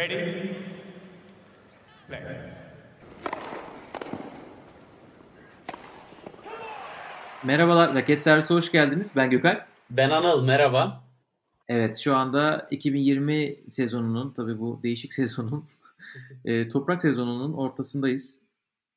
Ready? Play. Merhabalar, Raket Servisi hoş geldiniz. Ben Gökhan. Ben Anıl, merhaba. Evet, şu anda 2020 sezonunun, tabii bu değişik sezonun, e, toprak sezonunun ortasındayız.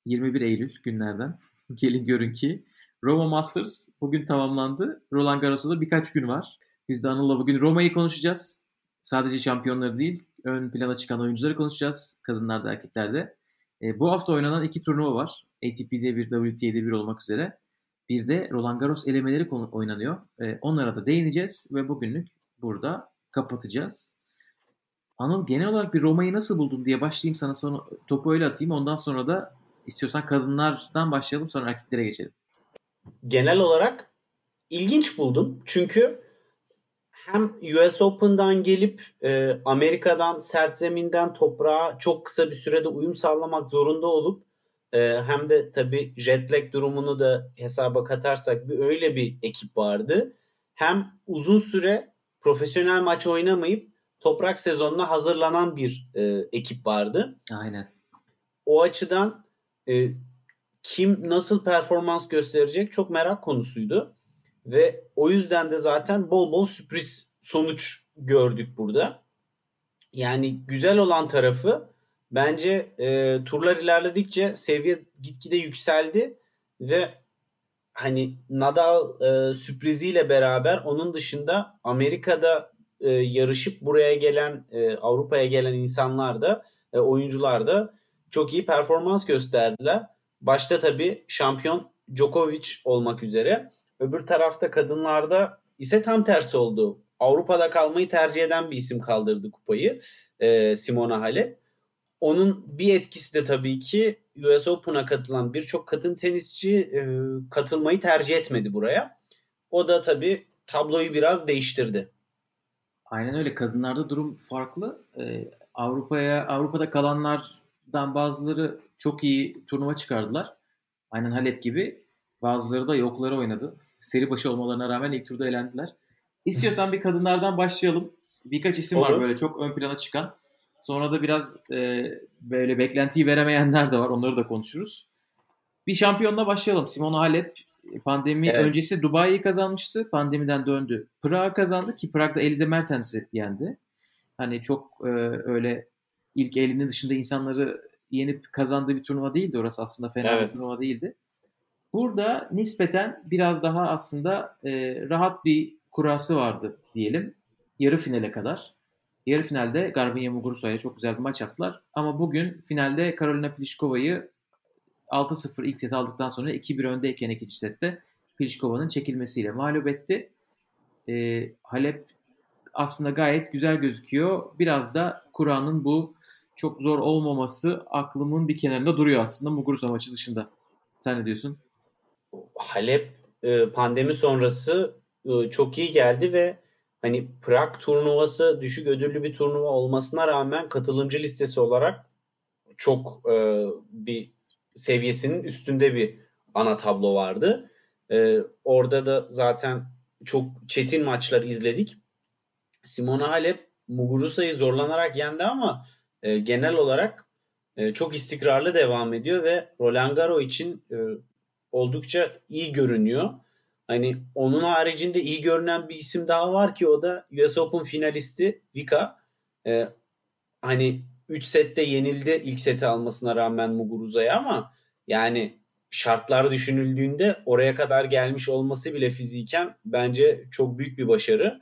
21 Eylül günlerden. Gelin görün ki Roma Masters bugün tamamlandı. Roland Garros'ta birkaç gün var. Biz de Anıl'la bugün Roma'yı konuşacağız. Sadece şampiyonları değil, ön plana çıkan oyuncuları konuşacağız. Kadınlarda, erkeklerde. E, bu hafta oynanan iki turnuva var. ATP'de bir, WTA'de bir olmak üzere. Bir de Roland Garros elemeleri oynanıyor. E, onlara da değineceğiz ve bugünlük burada kapatacağız. Anıl genel olarak bir Roma'yı nasıl buldun diye başlayayım sana sonra topu öyle atayım. Ondan sonra da istiyorsan kadınlardan başlayalım sonra erkeklere geçelim. Genel olarak ilginç buldum. Çünkü hem US Open'dan gelip e, Amerika'dan sert zeminden toprağa çok kısa bir sürede uyum sağlamak zorunda olup e, hem de tabii jet lag durumunu da hesaba katarsak bir öyle bir ekip vardı. Hem uzun süre profesyonel maç oynamayıp toprak sezonuna hazırlanan bir e, ekip vardı. Aynen. o açıdan e, kim nasıl performans gösterecek çok merak konusuydu. Ve o yüzden de zaten bol bol sürpriz sonuç gördük burada. Yani güzel olan tarafı bence e, turlar ilerledikçe seviye gitgide yükseldi ve hani Nadal e, sürpriziyle beraber onun dışında Amerika'da e, yarışıp buraya gelen e, Avrupa'ya gelen insanlar da e, oyuncular da çok iyi performans gösterdiler. Başta tabii şampiyon Djokovic olmak üzere. Öbür tarafta kadınlarda ise tam tersi oldu. Avrupa'da kalmayı tercih eden bir isim kaldırdı kupayı. e, Simona Halep. Onun bir etkisi de tabii ki US Open'a katılan birçok kadın tenisçi e, katılmayı tercih etmedi buraya. O da tabii tabloyu biraz değiştirdi. Aynen öyle. Kadınlarda durum farklı. Ee, Avrupa'ya Avrupa'da kalanlardan bazıları çok iyi turnuva çıkardılar. Aynen Halep gibi. Bazıları da yokları oynadı. Seri başı olmalarına rağmen ilk turda elendiler. İstiyorsan bir kadınlardan başlayalım. Birkaç isim var Olur. böyle çok ön plana çıkan. Sonra da biraz e, böyle beklentiyi veremeyenler de var. Onları da konuşuruz. Bir şampiyonla başlayalım. Simona Halep pandemi Evet. öncesi Dubai'yi kazanmıştı. Pandemiden döndü. Prag kazandı ki Prag'da Elize Mertens'i yendi. Hani çok e, öyle ilk elinin dışında insanları yenip kazandığı bir turnuva değildi. Orası aslında fena bir Evet. turnuva değildi. Burada nispeten biraz daha aslında e, rahat bir kurası vardı diyelim. Yarı finale kadar. Yarı finalde Garbiñe Muguruza'ya çok güzel bir maç yaptılar. Ama bugün finalde Karolina Pliškova'yı 6-0 ilk set aldıktan sonra 2-1 öndeyken ikinci sette Pliškova'nın çekilmesiyle mağlup etti. E, Halep aslında gayet güzel gözüküyor. Biraz da Kur'an'ın bu çok zor olmaması aklımın bir kenarında duruyor aslında Muguruza maçı dışında. Sen ne diyorsun? Halep e, pandemi sonrası e, çok iyi geldi ve hani Prag turnuvası düşük ödüllü bir turnuva olmasına rağmen katılımcı listesi olarak çok e, bir seviyesinin üstünde bir ana tablo vardı. E, orada da zaten çok çetin maçlar izledik. Simona Halep Muguruza'yı zorlanarak yendi ama e, genel olarak e, çok istikrarlı devam ediyor ve Roland Garros için e, oldukça iyi görünüyor. Hani onun haricinde iyi görünen bir isim daha var ki o da US Open finalisti Vika. Ee, hani 3 sette yenildi ilk seti almasına rağmen Muguruza'ya ama yani şartlar düşünüldüğünde oraya kadar gelmiş olması bile fiziken bence çok büyük bir başarı.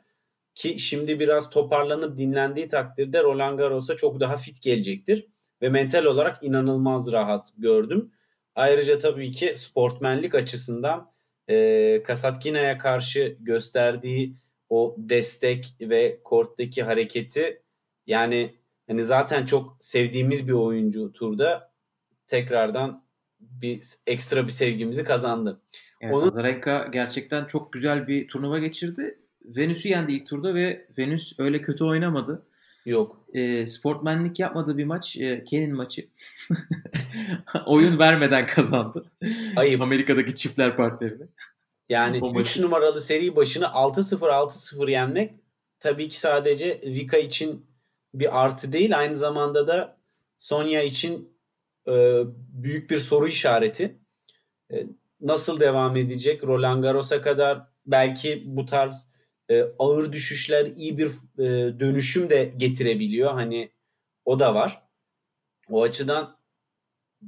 Ki şimdi biraz toparlanıp dinlendiği takdirde Roland Garros'a çok daha fit gelecektir. Ve mental olarak inanılmaz rahat gördüm. Ayrıca tabii ki sportmenlik açısından e, Kasatkina'ya karşı gösterdiği o destek ve korttaki hareketi yani hani zaten çok sevdiğimiz bir oyuncu turda tekrardan bir ekstra bir sevgimizi kazandı. Evet, Onun- Azarenka gerçekten çok güzel bir turnuva geçirdi. Venüs'ü yendi ilk turda ve Venüs öyle kötü oynamadı. Yok. E, sportmenlik yapmadığı bir maç e, Kenin maçı. Oyun vermeden kazandı. Ayıp. Amerika'daki çiftler partilerini. Yani O 3 maçı- numaralı seri başını 6-0 6-0 yenmek tabii ki sadece Vika için bir artı değil aynı zamanda da Sonya için e, büyük bir soru işareti. E, nasıl devam edecek? Roland Garros'a kadar belki bu tarz e, ağır düşüşler iyi bir e, dönüşüm de getirebiliyor. Hani o da var. O açıdan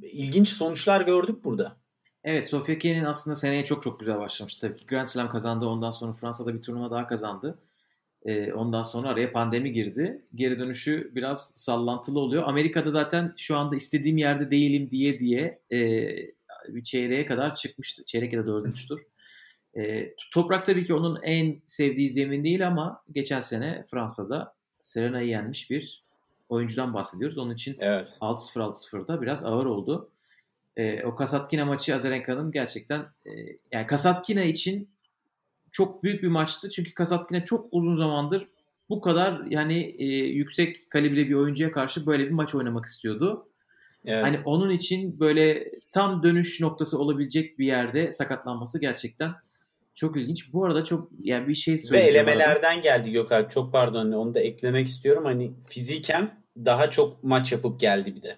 ilginç sonuçlar gördük burada. Evet Sofia Kenin aslında seneye çok çok güzel başlamış. Tabii ki Grand Slam kazandı. Ondan sonra Fransa'da bir turnuva daha kazandı. Ee, ondan sonra araya pandemi girdi. Geri dönüşü biraz sallantılı oluyor. Amerika'da zaten şu anda istediğim yerde değilim diye diye e, bir çeyreğe kadar çıkmıştı. Çeyrek ya da dördüncü tur. E, toprak tabii ki onun en sevdiği zemin değil ama geçen sene Fransa'da Serena'yı yenmiş bir oyuncudan bahsediyoruz. Onun için evet. 6-0 6-0'da biraz ağır oldu. E, o Kasatkina maçı Azarenka'nın gerçekten e, yani Kasatkina için çok büyük bir maçtı. Çünkü Kasatkina çok uzun zamandır bu kadar yani e, yüksek kalibre bir oyuncuya karşı böyle bir maç oynamak istiyordu. Evet. Hani onun için böyle tam dönüş noktası olabilecek bir yerde sakatlanması gerçekten çok ilginç. Bu arada çok yani bir şey söyleyeyim. Ve elemelerden geldi Gökhan. Çok pardon onu da eklemek istiyorum. Hani fiziken daha çok maç yapıp geldi bir de.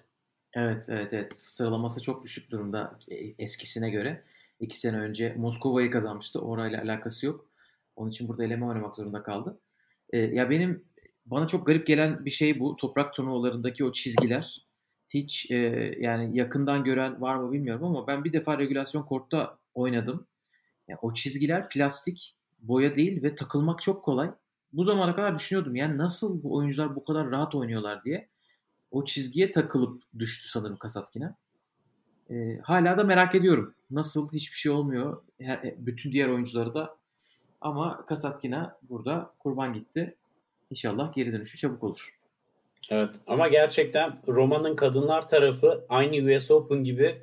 Evet evet evet. Sıralaması çok düşük durumda eskisine göre. İki sene önce Moskova'yı kazanmıştı. Orayla alakası yok. Onun için burada eleme oynamak zorunda kaldı. Ee, ya benim bana çok garip gelen bir şey bu. Toprak turnuvalarındaki o çizgiler. Hiç e, yani yakından gören var mı bilmiyorum ama ben bir defa regülasyon kortta oynadım. Yani o çizgiler plastik, boya değil ve takılmak çok kolay. Bu zamana kadar düşünüyordum yani nasıl bu oyuncular bu kadar rahat oynuyorlar diye. O çizgiye takılıp düştü sanırım Kasatkina. E, hala da merak ediyorum. Nasıl hiçbir şey olmuyor. Her, e, bütün diğer oyuncuları da. Ama Kasatkina burada kurban gitti. İnşallah geri dönüşü çabuk olur. Evet ama gerçekten Roma'nın kadınlar tarafı aynı US Open gibi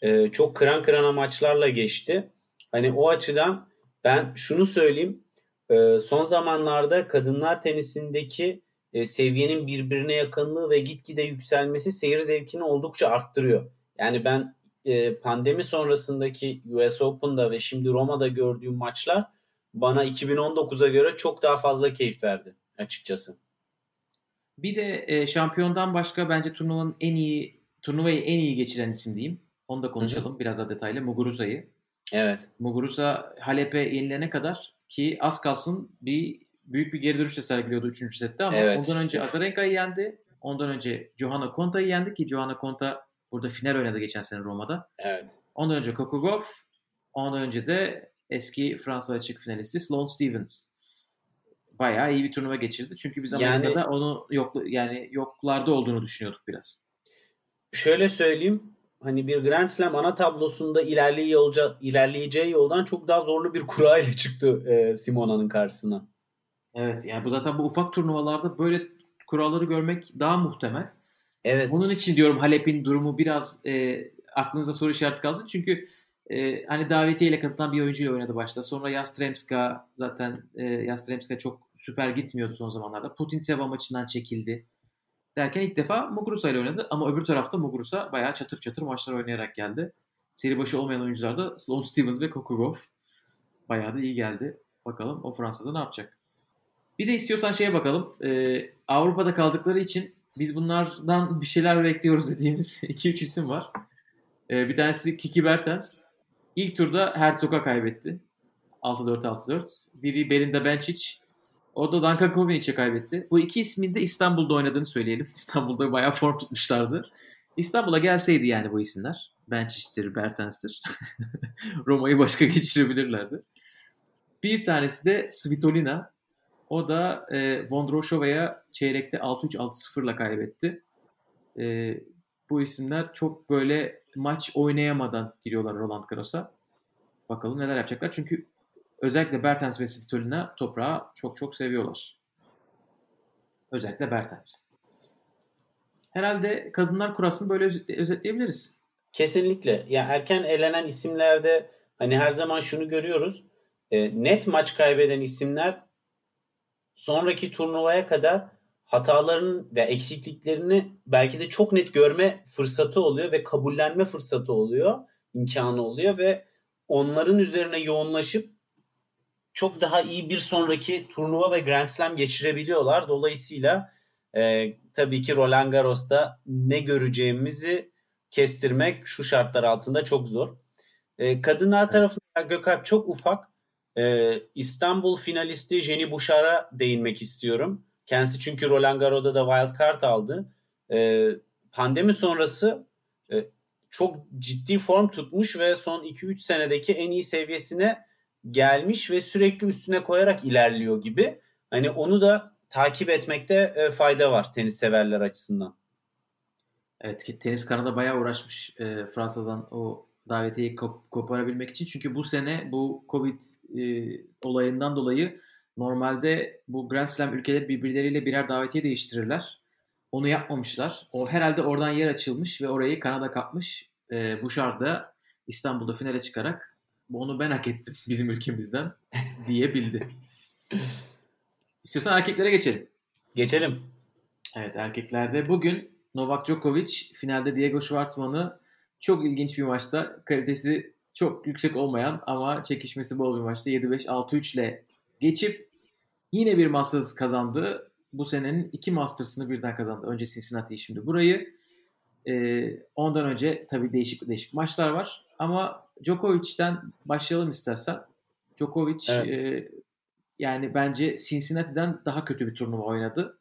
e, çok kıran kırana maçlarla geçti. Hani o açıdan ben şunu söyleyeyim. E, son zamanlarda kadınlar tenisindeki e, seviyenin birbirine yakınlığı ve gitgide yükselmesi seyir zevkini oldukça arttırıyor. Yani ben e, pandemi sonrasındaki US Open'da ve şimdi Roma'da gördüğüm maçlar bana 2019'a göre çok daha fazla keyif verdi açıkçası. Bir de e, şampiyondan başka bence turnuvanın en iyi turnuvayı en iyi geçiren isim diyeyim. Onu da konuşalım Hı-hı. biraz daha detaylı. Muguruza'yı. Evet. Muguruza Halep'e yenilene kadar ki az kalsın bir büyük bir geri dönüşle sergiliyordu 3. sette ama evet. ondan önce Azarenka'yı yendi. Ondan önce Johanna Konta'yı yendi ki Johanna Konta burada final oynadı geçen sene Roma'da. Evet. Ondan önce Kokugov, ondan önce de eski Fransa açık finalisti Sloane Stevens. Bayağı iyi bir turnuva geçirdi. Çünkü biz Amerika'da yani, onu yok yani yoklarda olduğunu düşünüyorduk biraz. Şöyle söyleyeyim hani bir Grand Slam ana tablosunda ilerleyeceği, ilerleyeceği yoldan çok daha zorlu bir kura ile çıktı e, Simona'nın karşısına. Evet yani bu zaten bu ufak turnuvalarda böyle kuralları görmek daha muhtemel. Evet. Bunun için diyorum Halep'in durumu biraz e, aklınızda soru işareti kalsın. Çünkü e, hani davetiyeyle katılan bir oyuncuyla oynadı başta. Sonra Yastremska zaten e, Yastremska çok süper gitmiyordu son zamanlarda. Putin Seva maçından çekildi derken ilk defa Muguruza ile oynadı. Ama öbür tarafta Muguruza bayağı çatır çatır maçlar oynayarak geldi. Seri başı olmayan oyuncular da Sloane Stevens ve Kokugov bayağı da iyi geldi. Bakalım o Fransa'da ne yapacak. Bir de istiyorsan şeye bakalım. Ee, Avrupa'da kaldıkları için biz bunlardan bir şeyler bekliyoruz dediğimiz 2-3 isim var. Ee, bir tanesi Kiki Bertens. İlk turda Herzog'a kaybetti. 6-4-6-4. Biri Belinda Bencic. O da Danka Kovinic'e kaybetti. Bu iki ismin de İstanbul'da oynadığını söyleyelim. İstanbul'da bayağı form tutmuşlardı. İstanbul'a gelseydi yani bu isimler. Bencic'tir, Bertens'tir. Roma'yı başka geçirebilirlerdi. Bir tanesi de Svitolina. O da e, Vondroshova'ya çeyrekte 6-3-6-0'la kaybetti. E, bu isimler çok böyle maç oynayamadan giriyorlar Roland Garros'a. Bakalım neler yapacaklar. Çünkü Özellikle Bertens ve Svitolina toprağı çok çok seviyorlar. Özellikle Bertens. Herhalde kadınlar kurasını böyle özetleyebiliriz. Kesinlikle. Ya erken elenen isimlerde hani her zaman şunu görüyoruz. E, net maç kaybeden isimler sonraki turnuvaya kadar hataların ve eksikliklerini belki de çok net görme fırsatı oluyor ve kabullenme fırsatı oluyor, imkanı oluyor ve onların üzerine yoğunlaşıp çok daha iyi bir sonraki turnuva ve Grand Slam geçirebiliyorlar. Dolayısıyla E, tabii ki Roland Garros'ta ne göreceğimizi kestirmek şu şartlar altında çok zor. E, kadınlar tarafında Gökalp çok ufak. E, İstanbul finalisti Jenny Bouchard'a değinmek istiyorum. Kendisi çünkü Roland Garros'da da wild card aldı. E, pandemi sonrası e, çok ciddi form tutmuş ve son 2-3 senedeki en iyi seviyesine gelmiş ve sürekli üstüne koyarak ilerliyor gibi. Hani onu da takip etmekte e, fayda var tenis severler açısından. Evet tenis kanada bayağı uğraşmış e, Fransa'dan o davetiyeyi kop- koparabilmek için. Çünkü bu sene bu Covid e, olayından dolayı normalde bu Grand Slam ülkeleri birbirleriyle birer davetiye değiştirirler. Onu yapmamışlar. O herhalde oradan yer açılmış ve orayı Kanada kapmış. E, Bouchard da İstanbul'da finale çıkarak onu ben hak ettim bizim ülkemizden diyebildi. İstiyorsan erkeklere geçelim. Geçelim. Evet erkeklerde bugün Novak Djokovic finalde Diego Schwartzman'ı çok ilginç bir maçta kalitesi çok yüksek olmayan ama çekişmesi bol bir maçta 7-5-6-3 ile geçip yine bir Masters kazandı. Bu senenin iki Masters'ını birden kazandı. Önce Cincinnati'yi şimdi burayı. Ee, ondan önce tabii değişik değişik maçlar var. Ama Djokovic'ten başlayalım istersen. Djokovic evet. e, yani bence Cincinnati'den daha kötü bir turnuva oynadı.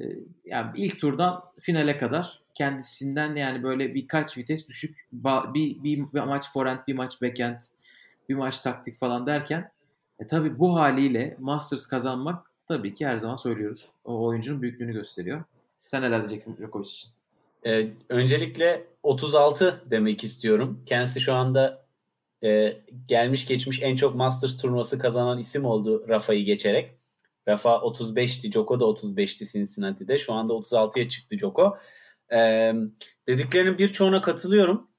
E, yani ilk turdan finale kadar kendisinden yani böyle birkaç vites düşük bir, bir, bir maç forehand, bir maç backhand, bir maç taktik falan derken e, tabii bu haliyle Masters kazanmak tabii ki her zaman söylüyoruz. O oyuncunun büyüklüğünü gösteriyor. Sen neler diyeceksin Djokovic için? Ee, öncelikle 36 demek istiyorum. Kendisi şu anda e, gelmiş geçmiş en çok Masters turnuvası kazanan isim oldu Rafa'yı geçerek. Rafa 35'ti, Joko da 35'ti Cincinnati'de. Şu anda 36'ya çıktı Joko. Ee, dediklerinin birçoğuna katılıyorum.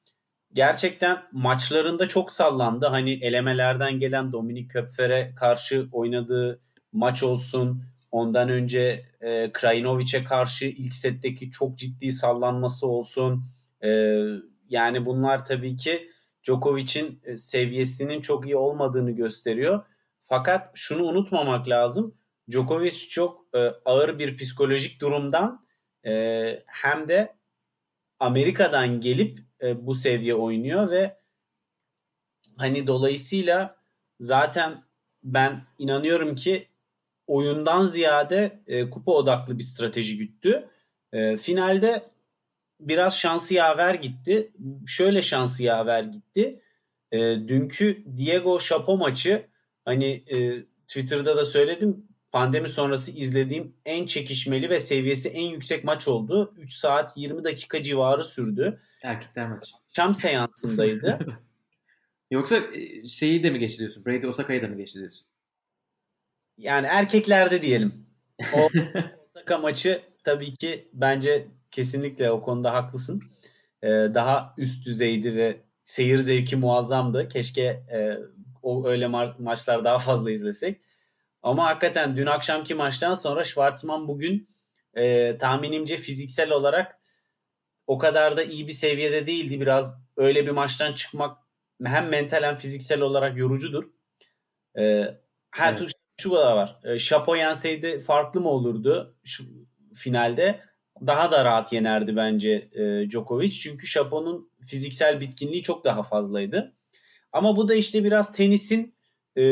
Gerçekten maçlarında çok sallandı. Hani elemelerden gelen Dominik Köpfer'e karşı oynadığı maç olsun. Ondan önce e, Krajinovic'e karşı ilk setteki çok ciddi sallanması olsun. E, yani bunlar tabii ki Djokovic'in e, seviyesinin çok iyi olmadığını gösteriyor. Fakat şunu unutmamak lazım. Djokovic çok e, ağır bir psikolojik durumdan e, hem de Amerika'dan gelip e, bu seviye oynuyor ve hani dolayısıyla zaten ben inanıyorum ki oyundan ziyade e, kupa odaklı bir strateji güttü. E, finalde biraz şansı yaver gitti. Şöyle şansı yaver gitti. E, dünkü Diego Chapo maçı hani e, Twitter'da da söyledim pandemi sonrası izlediğim en çekişmeli ve seviyesi en yüksek maç oldu. 3 saat 20 dakika civarı sürdü. Erkekler maçı. Şam seansındaydı. Yoksa e, şeyi de mi geçiriyorsun? Brady Osaka'yı da mı geçiriyorsun? Yani erkeklerde diyelim. O Osaka maçı tabii ki bence kesinlikle o konuda haklısın. Ee, daha üst düzeydi ve seyir zevki muazzamdı. Keşke e, o öyle ma- maçlar daha fazla izlesek. Ama hakikaten dün akşamki maçtan sonra Schwartzman bugün e, tahminimce fiziksel olarak o kadar da iyi bir seviyede değildi. Biraz öyle bir maçtan çıkmak hem mental hem fiziksel olarak yorucudur. E, her evet. Şu da var. E, Şapo yenseydi farklı mı olurdu şu finalde? Daha da rahat yenerdi bence e, Djokovic. Çünkü Şapo'nun fiziksel bitkinliği çok daha fazlaydı. Ama bu da işte biraz tenisin e,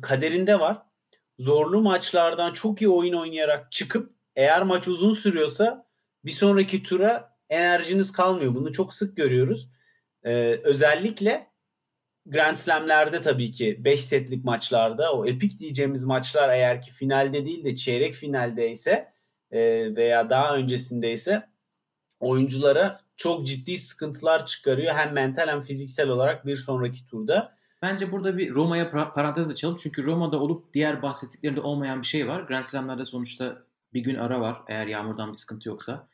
kaderinde var zorlu maçlardan çok iyi oyun oynayarak çıkıp eğer maç uzun sürüyorsa bir sonraki tura enerjiniz kalmıyor. Bunu çok sık görüyoruz. Ee, özellikle Grand Slam'lerde tabii ki 5 setlik maçlarda o epik diyeceğimiz maçlar eğer ki finalde değil de çeyrek finaldeyse e, veya daha öncesindeyse oyunculara çok ciddi sıkıntılar çıkarıyor. Hem mental hem fiziksel olarak bir sonraki turda. Bence burada bir Roma'ya parantez açalım. Çünkü Roma'da olup diğer bahsettiklerinde olmayan bir şey var. Grand Slam'lerde sonuçta bir gün ara var eğer yağmurdan bir sıkıntı yoksa.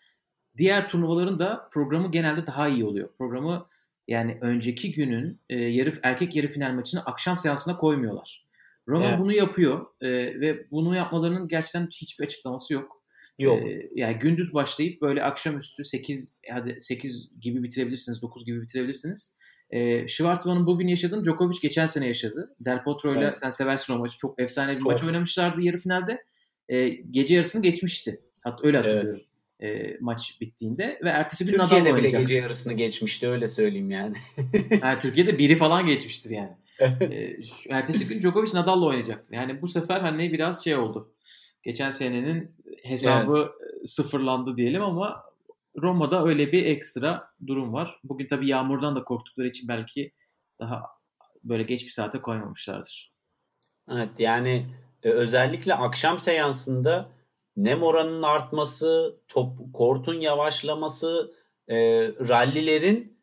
Diğer turnuvaların da programı genelde daha iyi oluyor. Programı yani önceki günün e, yarı erkek yarı final maçını akşam seansına koymuyorlar. Roma evet. bunu yapıyor e, ve bunu yapmalarının gerçekten hiçbir açıklaması yok. Yok. E, yani gündüz başlayıp böyle akşamüstü 8 hadi 8 gibi bitirebilirsiniz, 9 gibi bitirebilirsiniz. E, Schwartzman'ın bugün yaşadığını Djokovic geçen sene yaşadı. Del Potro ile sen seversin o maçı. Çok efsane bir çok. maç oynamışlardı yarı finalde. E, gece yarısını geçmişti. Hatta öyle hatırlıyorum. Evet. E, maç bittiğinde ve ertesi gün Nadal oynayacak. bile gece yarısını geçmişti öyle söyleyeyim yani. yani Türkiye'de biri falan geçmiştir yani. e, ertesi gün Djokovic Nadal'la oynayacaktı. Yani bu sefer hani biraz şey oldu. Geçen senenin hesabı evet. sıfırlandı diyelim ama Roma'da öyle bir ekstra durum var. Bugün tabii yağmurdan da korktukları için belki daha böyle geç bir saate koymamışlardır. Evet yani e, özellikle akşam seansında nem oranının artması, top kortun yavaşlaması, e, rallilerin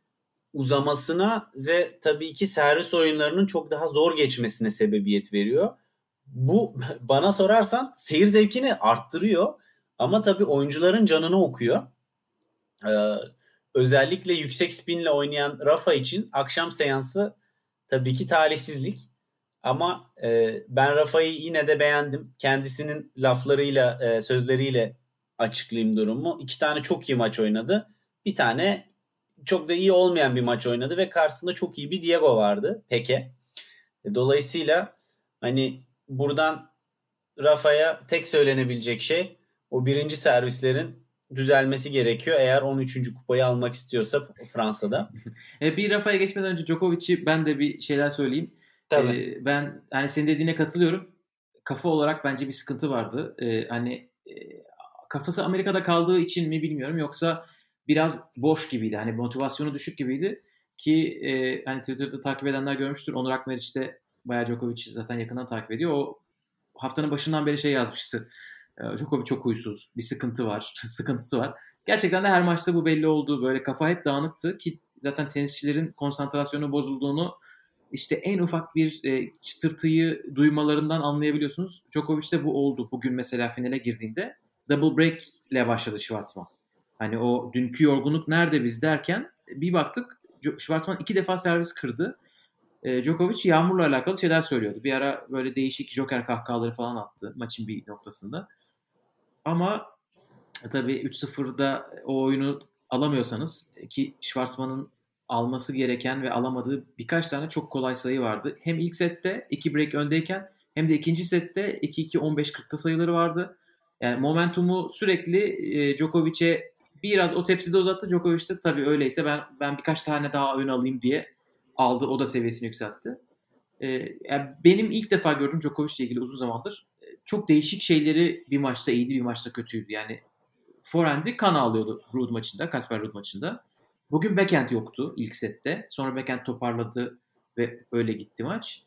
uzamasına ve tabii ki servis oyunlarının çok daha zor geçmesine sebebiyet veriyor. Bu bana sorarsan seyir zevkini arttırıyor ama tabii oyuncuların canını okuyor. Ee, özellikle yüksek spinle oynayan Rafa için akşam seansı tabii ki talihsizlik. Ama e, ben Rafa'yı yine de beğendim. Kendisinin laflarıyla, e, sözleriyle açıklayayım durumu. İki tane çok iyi maç oynadı. Bir tane çok da iyi olmayan bir maç oynadı ve karşısında çok iyi bir Diego vardı. Peke. E, dolayısıyla hani buradan Rafa'ya tek söylenebilecek şey o birinci servislerin düzelmesi gerekiyor eğer 13. kupayı almak istiyorsa Fransa'da. e, bir Rafa'ya geçmeden önce Djokovic'i ben de bir şeyler söyleyeyim. Tabii. E, ben hani senin dediğine katılıyorum. Kafa olarak bence bir sıkıntı vardı. E, hani e, kafası Amerika'da kaldığı için mi bilmiyorum yoksa biraz boş gibiydi. Hani motivasyonu düşük gibiydi ki e, hani Twitter'da takip edenler görmüştür. Onur Akmeriç de bayağı Djokovic'i zaten yakından takip ediyor. O haftanın başından beri şey yazmıştı. E, Djokovic çok huysuz. Bir sıkıntı var. sıkıntısı var. Gerçekten de her maçta bu belli oldu. Böyle kafa hep dağınıktı ki zaten tenisçilerin konsantrasyonu bozulduğunu işte en ufak bir e, çıtırtıyı duymalarından anlayabiliyorsunuz. Djokovic'te bu oldu. Bugün mesela finale girdiğinde double break ile başladı Schwartzman. Hani o dünkü yorgunluk nerede biz derken bir baktık Schwartzman iki defa servis kırdı. E, Djokovic yağmurla alakalı şeyler söylüyordu. Bir ara böyle değişik joker kahkahaları falan attı maçın bir noktasında. Ama e, tabii 3-0'da o oyunu alamıyorsanız ki Schwartzman'ın alması gereken ve alamadığı birkaç tane çok kolay sayı vardı. Hem ilk sette 2 break öndeyken hem de ikinci sette 2-2-15-40'ta sayıları vardı. Yani momentumu sürekli e, Djokovic'e biraz o tepside uzattı. Djokovic de tabii öyleyse ben ben birkaç tane daha oyun alayım diye aldı. O da seviyesini yükseltti. Ee, yani benim ilk defa gördüğüm Djokovic ile ilgili uzun zamandır e, çok değişik şeyleri bir maçta iyiydi bir maçta kötüydü. Yani forehand'i kan alıyordu Ruud maçında, Kasper Ruud maçında. Bugün backhand yoktu ilk sette. Sonra backhand toparladı ve öyle gitti maç.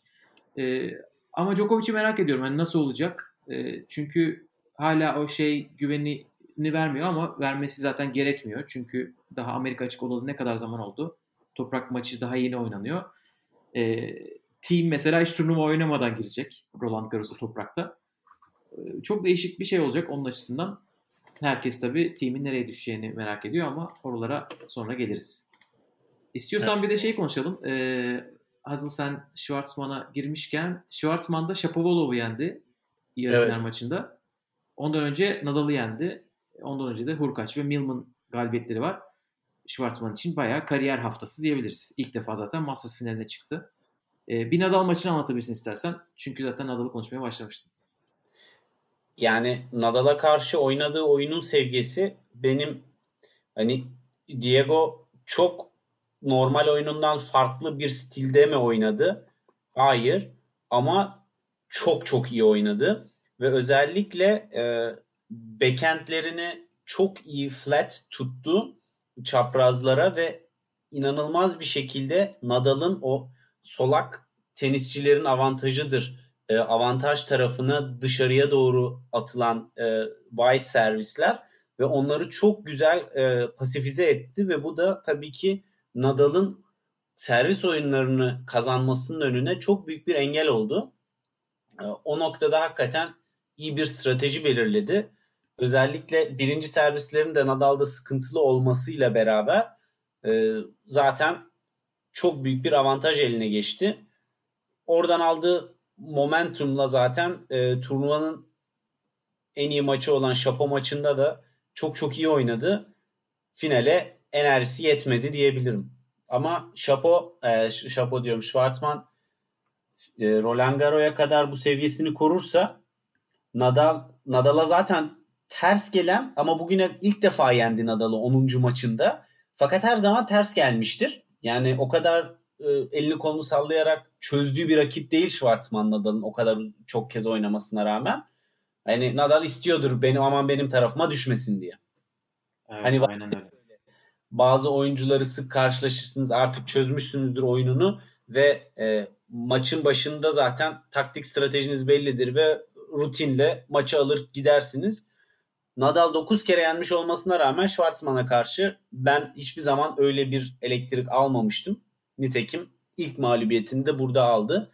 Ee, ama Djokovic'i merak ediyorum. Hani nasıl olacak? Ee, çünkü hala o şey güveni vermiyor ama vermesi zaten gerekmiyor. Çünkü daha Amerika açık olalı ne kadar zaman oldu? Toprak maçı daha yeni oynanıyor. E, team mesela hiç turnuva oynamadan girecek Roland Garros'a toprakta. E, çok değişik bir şey olacak onun açısından. Herkes tabii team'in nereye düşeceğini merak ediyor ama oralara sonra geliriz. İstiyorsan evet. bir de şey konuşalım. Ee, hazır sen Schwartzman'a girmişken Schwartzman da Shapovalov'u yendi yarı evet. final maçında. Ondan önce Nadal'ı yendi. Ondan önce de Hurkaç ve Milman galibiyetleri var. Schwartzman için bayağı kariyer haftası diyebiliriz. İlk defa zaten Masters finaline çıktı. Ee, bir Nadal maçını anlatabilirsin istersen. Çünkü zaten Nadal'ı konuşmaya başlamıştın. Yani Nadal'a karşı oynadığı oyunun sevgisi benim hani Diego çok normal oyunundan farklı bir stilde mi oynadı? Hayır. Ama çok çok iyi oynadı. Ve özellikle e, backendlerini çok iyi flat tuttu çaprazlara ve inanılmaz bir şekilde Nadal'ın o solak tenisçilerin avantajıdır. E, avantaj tarafına dışarıya doğru atılan e, wide servisler ve onları çok güzel e, pasifize etti ve bu da tabii ki Nadal'ın servis oyunlarını kazanmasının önüne çok büyük bir engel oldu. E, o noktada hakikaten iyi bir strateji belirledi özellikle birinci servislerin de Nadal'da sıkıntılı olmasıyla beraber e, zaten çok büyük bir avantaj eline geçti. Oradan aldığı momentumla zaten e, turnuvanın en iyi maçı olan Şapo maçında da çok çok iyi oynadı. Finale enerjisi yetmedi diyebilirim. Ama Şapo, e, Şapo diyorum Schwartzman e, Roland Garros'a kadar bu seviyesini korursa Nadal Nadal'a zaten ters gelen ama bugüne ilk defa yendi Nadal'ı 10. maçında. Fakat her zaman ters gelmiştir. Yani o kadar elini kolunu sallayarak çözdüğü bir rakip değil Schwartzman Nadal'ın o kadar çok kez oynamasına rağmen. Hani Nadal istiyordur benim aman benim tarafıma düşmesin diye. Evet, Hani aynen öyle. Bazı oyuncuları sık karşılaşırsınız artık çözmüşsünüzdür oyununu ve e, maçın başında zaten taktik stratejiniz bellidir ve rutinle maçı alır gidersiniz. Nadal 9 kere yenmiş olmasına rağmen Schwartzman'a karşı ben hiçbir zaman öyle bir elektrik almamıştım. Nitekim ilk mağlubiyetini de burada aldı.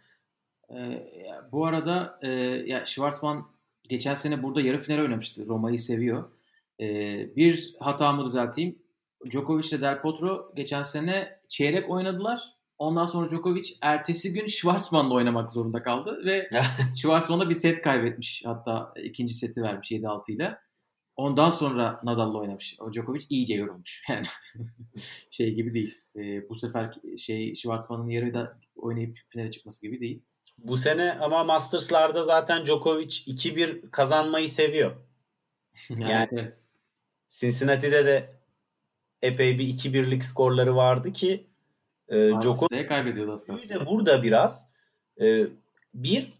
Ee, bu arada e, ya Schwarzman geçen sene burada yarı final oynamıştı. Roma'yı seviyor. Ee, bir hatamı düzelteyim. Djokovic ile Del Potro geçen sene çeyrek oynadılar. Ondan sonra Djokovic ertesi gün Schwarzman'la oynamak zorunda kaldı ve Schwarzman'a bir set kaybetmiş. Hatta ikinci seti vermiş 7-6 ile. Ondan sonra Nadal'la oynamış. O Djokovic iyice yorulmuş. Yani şey gibi değil. E, bu sefer şey Schwarzman'ın yarı da oynayıp finale çıkması gibi değil. Bu sene ama Masters'larda zaten Djokovic 2-1 kazanmayı seviyor. yani, yani evet. Cincinnati'de de epey bir 2-1'lik skorları vardı ki e, Djokovic kaybediyordu aslında. burada biraz e, bir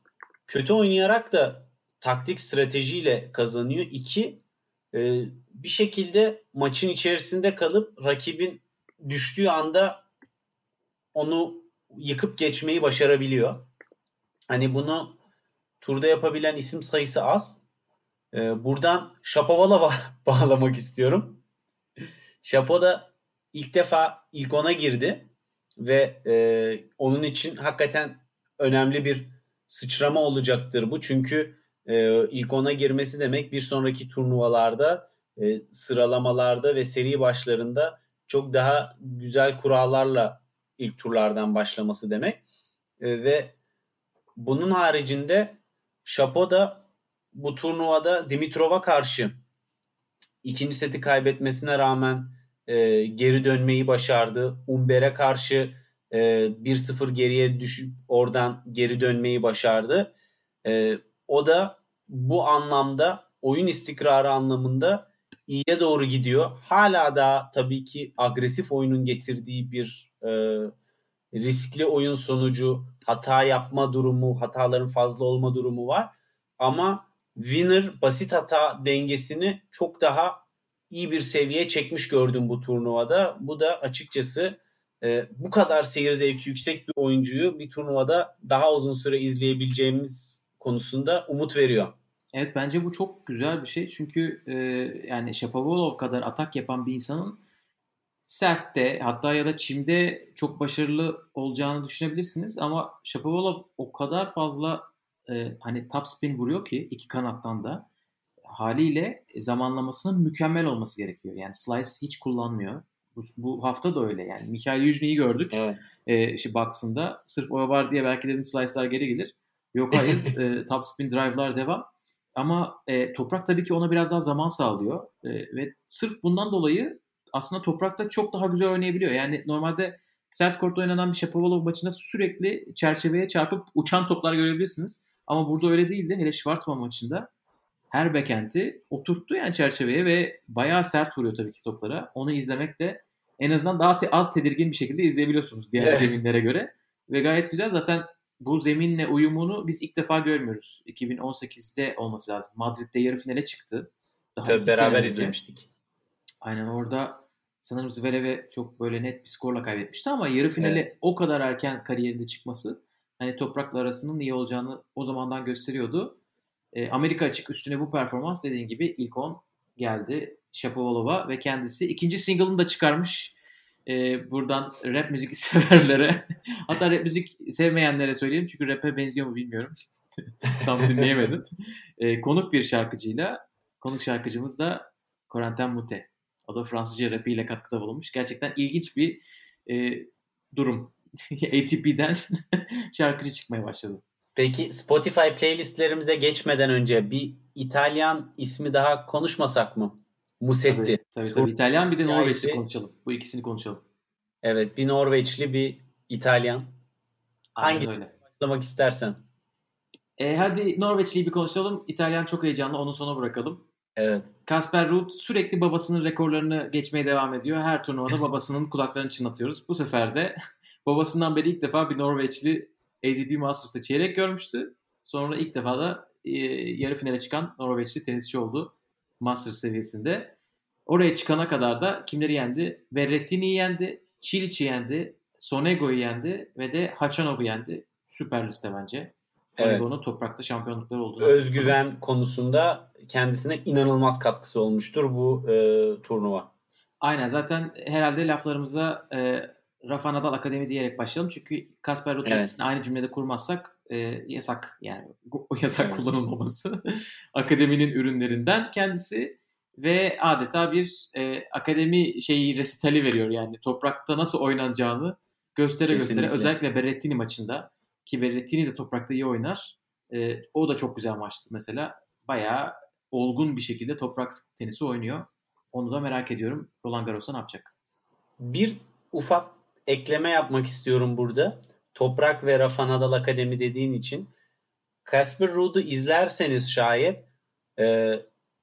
kötü oynayarak da taktik stratejiyle kazanıyor. İki e, bir şekilde maçın içerisinde kalıp rakibin düştüğü anda onu yıkıp geçmeyi başarabiliyor. Hani bunu turda yapabilen isim sayısı az. Ee, buradan Shapoval'a bağlamak istiyorum. Şapo da ilk defa ilk ona girdi ve e, onun için hakikaten önemli bir sıçrama olacaktır bu. Çünkü e, ilk ona girmesi demek bir sonraki turnuvalarda, e, sıralamalarda ve seri başlarında çok daha güzel kurallarla ilk turlardan başlaması demek. E, ve bunun haricinde Şapo da bu turnuvada Dimitrov'a karşı ikinci seti kaybetmesine rağmen e, geri dönmeyi başardı. Umber'e karşı e, 1-0 geriye düşüp oradan geri dönmeyi başardı. E, o da bu anlamda oyun istikrarı anlamında iyiye doğru gidiyor. Hala da tabii ki agresif oyunun getirdiği bir e, riskli oyun sonucu hata yapma durumu, hataların fazla olma durumu var. Ama winner basit hata dengesini çok daha iyi bir seviyeye çekmiş gördüm bu turnuvada. Bu da açıkçası e, bu kadar seyir zevki yüksek bir oyuncuyu bir turnuvada daha uzun süre izleyebileceğimiz konusunda umut veriyor. Evet bence bu çok güzel bir şey. Çünkü e, yani Shapovalov kadar atak yapan bir insanın sertte hatta ya da çimde çok başarılı olacağını düşünebilirsiniz. Ama Shapovalov o kadar fazla e, hani top spin vuruyor ki iki kanattan da haliyle zamanlamasının mükemmel olması gerekiyor. Yani slice hiç kullanmıyor. Bu, bu hafta da öyle yani. Mikhail Yujni'yi gördük. Evet. E, işte box'ında. Sırf o var diye belki dedim slice'lar geri gelir. Yok hayır. e, top spin drive'lar devam. Ama e, Toprak tabii ki ona biraz daha zaman sağlıyor. E, ve sırf bundan dolayı aslında Toprak'ta çok daha güzel oynayabiliyor. Yani normalde sert kortta oynanan bir Shapovalov maçında sürekli çerçeveye çarpıp uçan toplar görebilirsiniz. Ama burada öyle değildi. Hele Schwarzman maçında her bekenti oturttu yani çerçeveye ve bayağı sert vuruyor tabii ki toplara. Onu izlemek de en azından daha te- az tedirgin bir şekilde izleyebiliyorsunuz diğer evet. göre. Ve gayet güzel. Zaten bu zeminle uyumunu biz ilk defa görmüyoruz. 2018'de olması lazım. Madrid'de yarı finale çıktı. Daha Tabii beraber izlemiştik. Aynen orada sanırım Zverev'e çok böyle net bir skorla kaybetmişti ama yarı finale evet. o kadar erken kariyerinde çıkması hani toprakla arasının iyi olacağını o zamandan gösteriyordu. E, Amerika açık üstüne bu performans dediğin gibi ilk 10 geldi Shapovalova ve kendisi ikinci single'ını da çıkarmış. E, buradan rap müzik severlere hatta rap müzik sevmeyenlere söyleyeyim çünkü rap'e benziyor mu bilmiyorum. Tam dinleyemedim. E, konuk bir şarkıcıyla konuk şarkıcımız da Corentin Mute. O da Fransızca rapiyle katkıda bulunmuş. Gerçekten ilginç bir e, durum. ATP'den şarkıcı çıkmaya başladı. Peki Spotify playlistlerimize geçmeden önce bir İtalyan ismi daha konuşmasak mı? Musetti. Tabii tabii. tabii. İtalyan bir de Norveçli konuşalım. Bu ikisini konuşalım. Evet bir Norveçli bir İtalyan. Hangi öyle. başlamak istersen. E, hadi Norveçli'yi bir konuşalım. İtalyan çok heyecanlı. Onu sona bırakalım. Evet. Kasper Ruud sürekli babasının rekorlarını geçmeye devam ediyor. Her turnuvada babasının kulaklarını çınlatıyoruz. Bu sefer de babasından beri ilk defa bir Norveçli ATP Masters'ta çeyrek görmüştü. Sonra ilk defa da e, yarı finale çıkan Norveçli tenisçi oldu Masters seviyesinde. Oraya çıkana kadar da kimleri yendi? Berrettini'yi yendi, Çiliç'i yendi, Sonego'yu yendi ve de Hachanov'u yendi. Süper liste bence. Sonego'nun evet. toprakta şampiyonlukları olduğunu. Özgüven konusunda kendisine inanılmaz katkısı olmuştur bu e, turnuva. Aynen zaten herhalde laflarımıza e, Rafa Nadal Akademi diyerek başlayalım. Çünkü Kasper Ruud evet. aynı cümlede kurmazsak e, yasak yani o yasak kullanılmaması akademinin ürünlerinden kendisi ve adeta bir e, akademi şeyi resitali veriyor yani toprakta nasıl oynanacağını göstere Kesinlikle. göstere özellikle Berrettini maçında ki Berrettini de toprakta iyi oynar. E, o da çok güzel maçtı mesela. Bayağı olgun bir şekilde toprak tenisi oynuyor. Onu da merak ediyorum. Roland Garros'ta ne yapacak? Bir ufak ekleme yapmak istiyorum burada. Toprak ve Rafa Nadal Akademi dediğin için. Casper Ruud'u izlerseniz şayet e,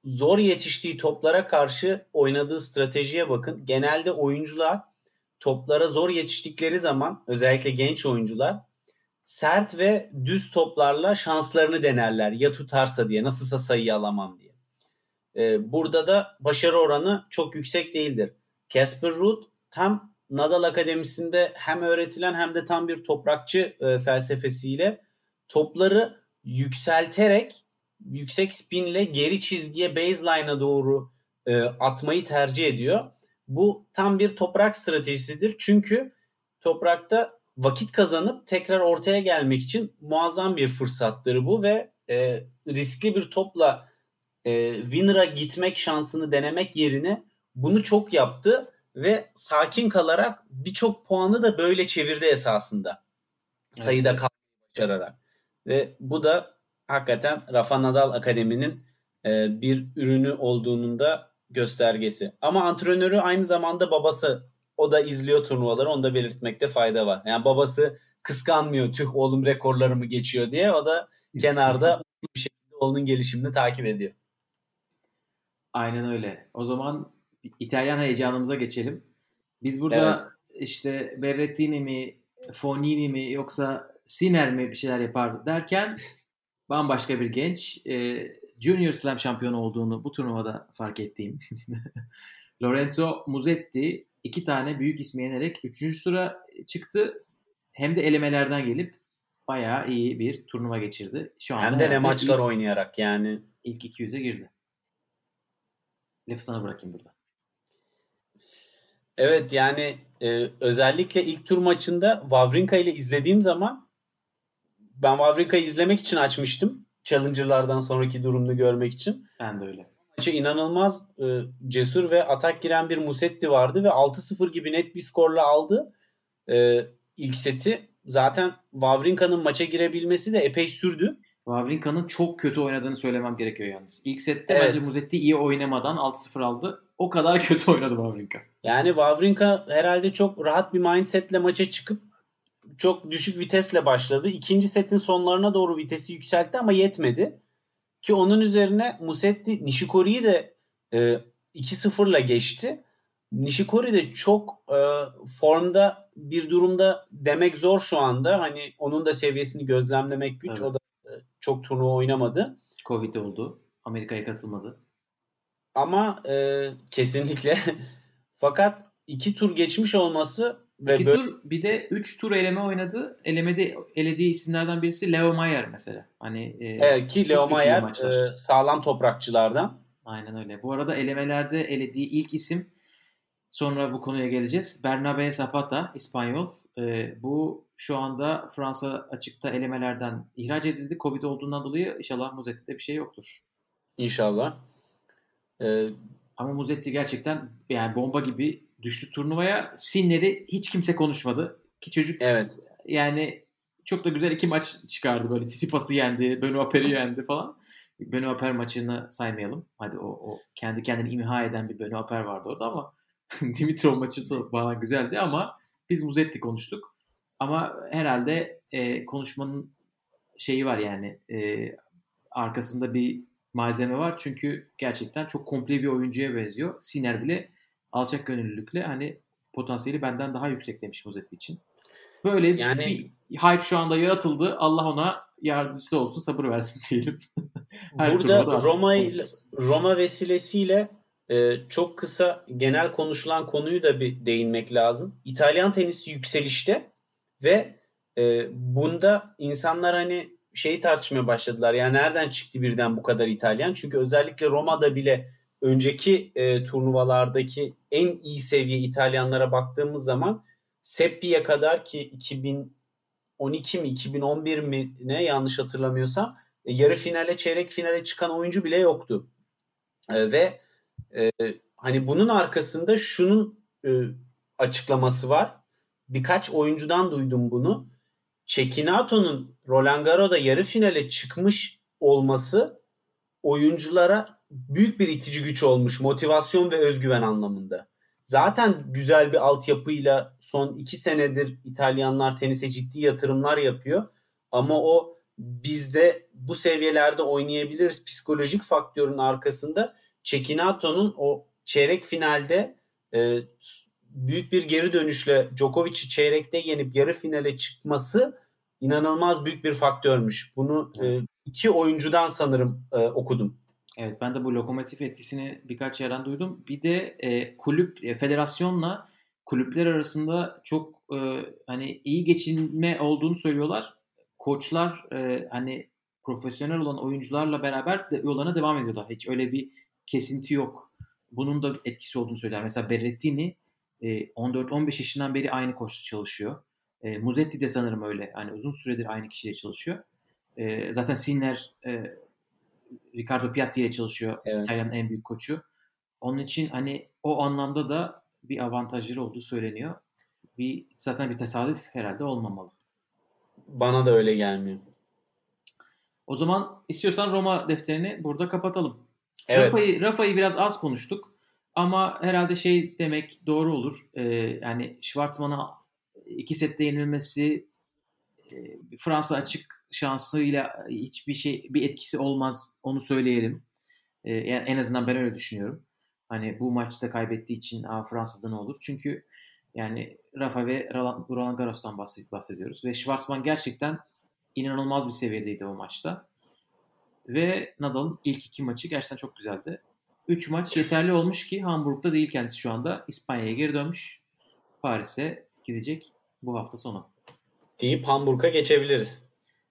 zor yetiştiği toplara karşı oynadığı stratejiye bakın. Genelde oyuncular toplara zor yetiştikleri zaman özellikle genç oyuncular sert ve düz toplarla şanslarını denerler. Ya tutarsa diye nasılsa sayıyı alamam diye. Ee, burada da başarı oranı çok yüksek değildir. Casper Ruud tam Nadal Akademisi'nde hem öğretilen hem de tam bir toprakçı e, felsefesiyle topları yükselterek yüksek spinle geri çizgiye baseline'a doğru e, atmayı tercih ediyor. Bu tam bir toprak stratejisidir. Çünkü toprakta vakit kazanıp tekrar ortaya gelmek için muazzam bir fırsattır bu ve e, riskli bir topla e, winner'a gitmek şansını denemek yerine bunu çok yaptı ve sakin kalarak birçok puanı da böyle çevirdi esasında. Sayıda evet. kalmayı başararak. Ve bu da hakikaten Rafa Nadal Akademi'nin e, bir ürünü olduğunun da göstergesi. Ama antrenörü aynı zamanda babası. O da izliyor turnuvaları. Onu da belirtmekte fayda var. Yani babası kıskanmıyor. Tüh oğlum rekorlarımı geçiyor diye. O da kenarda bir şekilde oğlunun gelişimini takip ediyor. Aynen öyle. O zaman İtalyan heyecanımıza geçelim. Biz burada evet. işte Berrettini mi, Fonini mi yoksa Sinner mi bir şeyler yapar derken bambaşka bir genç e, Junior Slam şampiyonu olduğunu bu turnuvada fark ettiğim Lorenzo Musetti iki tane büyük ismi yenerek 3. tura çıktı. Hem de elemelerden gelip bayağı iyi bir turnuva geçirdi. Şu anda Hem de ne maçlar ilk, oynayarak yani. İlk 200'e girdi. Lafı sana bırakayım burada. Evet yani e, özellikle ilk tur maçında Wawrinka ile izlediğim zaman ben Wawrinka'yı izlemek için açmıştım. Challenger'lardan sonraki durumunu görmek için. Ben de öyle. Maça inanılmaz e, cesur ve atak giren bir Musetti vardı ve 6-0 gibi net bir skorla aldı e, ilk seti. Zaten Wawrinka'nın maça girebilmesi de epey sürdü. Wawrinka'nın çok kötü oynadığını söylemem gerekiyor yalnız. İlk sette evet. bence Musetti iyi oynamadan 6-0 aldı. O kadar kötü oynadı Wawrinka. Yani Wawrinka herhalde çok rahat bir mindsetle maça çıkıp çok düşük vitesle başladı. İkinci setin sonlarına doğru vitesi yükseltti ama yetmedi. Ki onun üzerine Musetti Nishikori'yi de e, 2-0'la geçti. Nishikori de çok e, formda bir durumda demek zor şu anda. Hani onun da seviyesini gözlemlemek güç. Evet. O da e, çok turnuva oynamadı. Covid oldu. Amerika'ya katılmadı. Ama e, kesinlikle. Fakat iki tur geçmiş olması ve İki böyle... tur bir de 3 tur eleme oynadı. Elemede elediği isimlerden birisi Leo Mayer mesela. Hani e, evet, ki Leo Mayer e, sağlam toprakçılardan. Aynen öyle. Bu arada elemelerde elediği ilk isim sonra bu konuya geleceğiz. Bernabe Zapata İspanyol. E, bu şu anda Fransa açıkta elemelerden ihraç edildi. Covid olduğundan dolayı inşallah Muzetti'de bir şey yoktur. İnşallah. Ee, Ama Muzetti gerçekten yani bomba gibi düştü turnuvaya. Sinner'i hiç kimse konuşmadı. Ki çocuk evet. yani çok da güzel iki maç çıkardı böyle. Sisipas'ı yendi, Benoît Pair'i yendi falan. Benoît Paire maçını saymayalım. Hadi o, o kendi kendini imha eden bir Benoît Paire vardı orada ama Dimitrov maçı da bana güzeldi ama biz Muzetti konuştuk. Ama herhalde e, konuşmanın şeyi var yani e, arkasında bir malzeme var. Çünkü gerçekten çok komple bir oyuncuya benziyor. Siner bile alçak gönüllülükle hani potansiyeli benden daha yüksek demiş Muzetti için. Böyle Yani- bir hype şu anda yaratıldı. Allah ona yardımcısı olsun, sabır versin diyelim. Burada Roma ile. Roma vesilesiyle e, çok kısa genel konuşulan konuyu da bir değinmek lazım. İtalyan tenisi yükselişte ve e, bunda insanlar hani şeyi tartışmaya başladılar. Yani nereden çıktı birden bu kadar İtalyan? Çünkü özellikle Roma'da bile önceki e, turnuvalardaki en iyi seviye İtalyanlara baktığımız zaman Seppi'ye kadar ki 2012 mi 2011 mi ne yanlış hatırlamıyorsam e, yarı finale çeyrek finale çıkan oyuncu bile yoktu. E, ve e, hani bunun arkasında şunun e, açıklaması var. Birkaç oyuncudan duydum bunu. Cecchinato'nun Roland Garros'da yarı finale çıkmış olması oyunculara büyük bir itici güç olmuş. Motivasyon ve özgüven anlamında. Zaten güzel bir altyapıyla son iki senedir İtalyanlar tenise ciddi yatırımlar yapıyor. Ama o bizde bu seviyelerde oynayabiliriz psikolojik faktörün arkasında Cecchinato'nun o çeyrek finalde e, büyük bir geri dönüşle Djokovic'i çeyrekte yenip yarı finale çıkması inanılmaz büyük bir faktörmüş. Bunu e, Evet. iki oyuncudan sanırım e, okudum. Evet ben de bu lokomotif etkisini birkaç yerden duydum. Bir de e, kulüp e, federasyonla kulüpler arasında çok e, hani iyi geçinme olduğunu söylüyorlar. Koçlar e, hani profesyonel olan oyuncularla beraber de yollarına devam ediyorlar. Hiç öyle bir kesinti yok. Bunun da etkisi olduğunu söyler. Mesela Berrettini e, 14-15 yaşından beri aynı koçla çalışıyor. E, Muzetti de sanırım öyle. Hani uzun süredir aynı kişiyle çalışıyor. E, zaten Sinner e, Ricardo Piatti ile çalışıyor. Evet. İtalya'nın en büyük koçu. Onun için hani o anlamda da bir avantajları olduğu söyleniyor. Bir zaten bir tesadüf herhalde olmamalı. Bana da öyle gelmiyor. O zaman istiyorsan Roma defterini burada kapatalım. Evet. Rafa'yı Rafa'yı biraz az konuştuk ama herhalde şey demek doğru olur. Ee, yani Schwartzman'a iki sette yenilmesi e, Fransa açık şansıyla hiçbir şey bir etkisi olmaz onu söyleyelim. Yani en azından ben öyle düşünüyorum. Hani bu maçta kaybettiği için Aa, Fransa'da ne olur? Çünkü yani Rafa ve Roland Garros'tan bahsed- bahsediyoruz ve Schwartzman gerçekten inanılmaz bir seviyedeydi o maçta. Ve Nadal'ın ilk iki maçı gerçekten çok güzeldi. Üç maç yeterli olmuş ki Hamburg'da değil kendisi şu anda. İspanya'ya geri dönmüş. Paris'e gidecek bu hafta sonu. Deyip Hamburg'a geçebiliriz.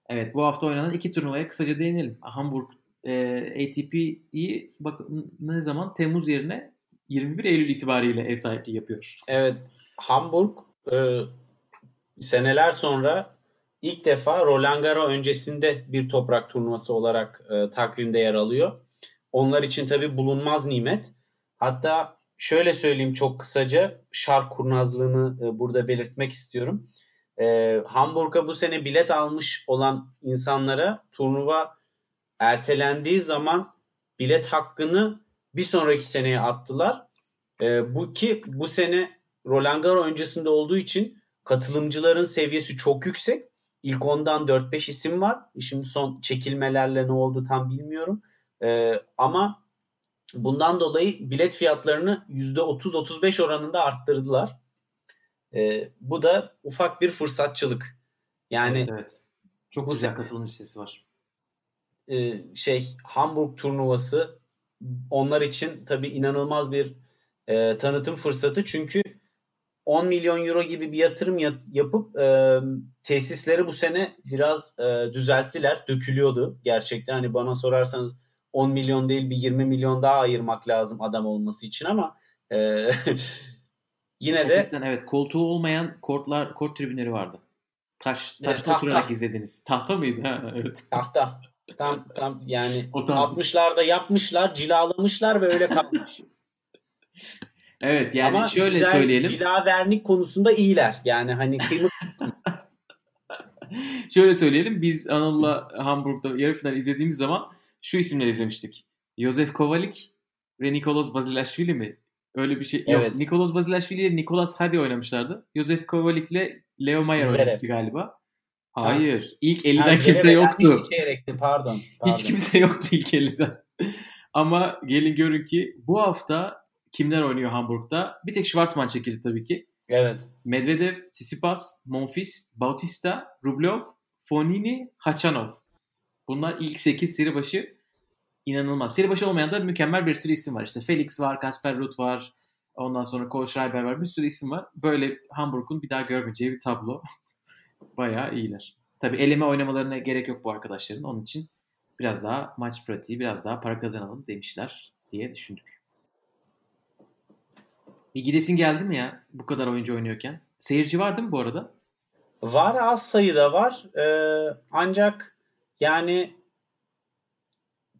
Evet bu hafta oynanan iki turnuvaya kısaca değinelim. Hamburg e, ATP'yi bak ne zaman Temmuz yerine 21 Eylül itibariyle ev sahipliği yapıyor. Evet. Hamburg e, seneler sonra ilk defa Roland Garros öncesinde bir toprak turnuvası olarak e, takvimde yer alıyor. Onlar için tabi bulunmaz nimet. Hatta şöyle söyleyeyim çok kısaca şark kurnazlığını e, burada belirtmek istiyorum. E, Hamburg'a bu sene bilet almış olan insanlara turnuva ertelendiği zaman bilet hakkını bir sonraki seneye attılar. E, bu ki bu sene Roland Garros öncesinde olduğu için katılımcıların seviyesi çok yüksek. İlk ondan 4-5 isim var. Şimdi son çekilmelerle ne oldu tam bilmiyorum. E, ama bundan dolayı bilet fiyatlarını %30-35 oranında arttırdılar. E, bu da ufak bir fırsatçılık. Yani evet, evet. Çok bu güzel sene- katılım listesi var. e, şey Hamburg turnuvası onlar için tabii inanılmaz bir e, tanıtım fırsatı. Çünkü 10 milyon euro gibi bir yatırım yat- yapıp e, tesisleri bu sene biraz e, düzelttiler. Dökülüyordu gerçekten. Hani bana sorarsanız 10 milyon değil bir 20 milyon daha ayırmak lazım adam olması için ama e, yine de Gerçekten evet koltuğu olmayan kortlar kort tribünleri vardı. Taş Evet, taşta tahta. oturarak izlediniz. Tahta mıydı? Ha, evet. tahta tam tam yani O tam- 60'larda yapmışlar, cilalamışlar ve öyle kalmış. Evet yani Ama şöyle güzel söyleyelim. Cila vernik konusunda iyiler. Yani hani kıymet Şöyle söyleyelim. Biz Anıl'la Hamburg'da yarı final izlediğimiz zaman şu isimleri izlemiştik. Josef Kovalik ve Nikolas Bazilashvili mi? Öyle bir şey. Evet. Yok. Nikolas Bazilashvili ile Nikolas Hadi oynamışlardı. Josef Kovalik ile Leo Mayer Zverev. oynamıştı galiba. Hayır. İlk 50'den Ha, kimse yoktu. çeyrekte, pardon. pardon. Hiç kimse yoktu ilk 50'den. Ama gelin görün ki bu hafta kimler oynuyor Hamburg'da? Bir tek Schwarzman çekildi tabii ki. Evet. Medvedev, Tsitsipas, Monfils, Bautista, Rublev, Fonini, Hachanov. Bunlar ilk 8 seri başı inanılmaz. Seri başı olmayan da mükemmel bir sürü isim var. İşte Felix var, Kasper Ruud var. Ondan sonra Cole Schreiber var. Bir sürü isim var. Böyle Hamburg'un bir daha görmeyeceği bir tablo. Bayağı iyiler. Tabii eleme oynamalarına gerek yok bu arkadaşların. Onun için biraz daha maç pratiği, biraz daha para kazanalım demişler diye düşündük. Bir gidesin geldi mi ya bu kadar oyuncu oynuyorken? Seyirci var değil mi bu arada? Var az sayıda var. Ee, ancak yani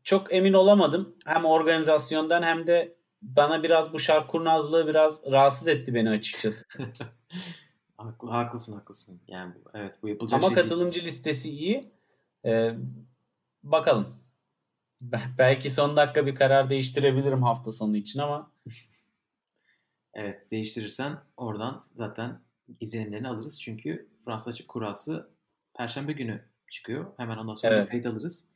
çok emin olamadım. Hem organizasyondan hem de bana biraz bu şark kurnazlığı biraz rahatsız etti beni açıkçası. Haklı, haklısın haklısın. Yani evet bu yapılacak Ama şey katılımcı değil. listesi iyi. Ee, bakalım. Belki son dakika bir karar değiştirebilirim hafta sonu için ama Evet değiştirirsen oradan zaten izlenimlerini alırız. Çünkü Fransa açık kurası Perşembe günü çıkıyor. Hemen ondan sonra Evet. kayıt alırız.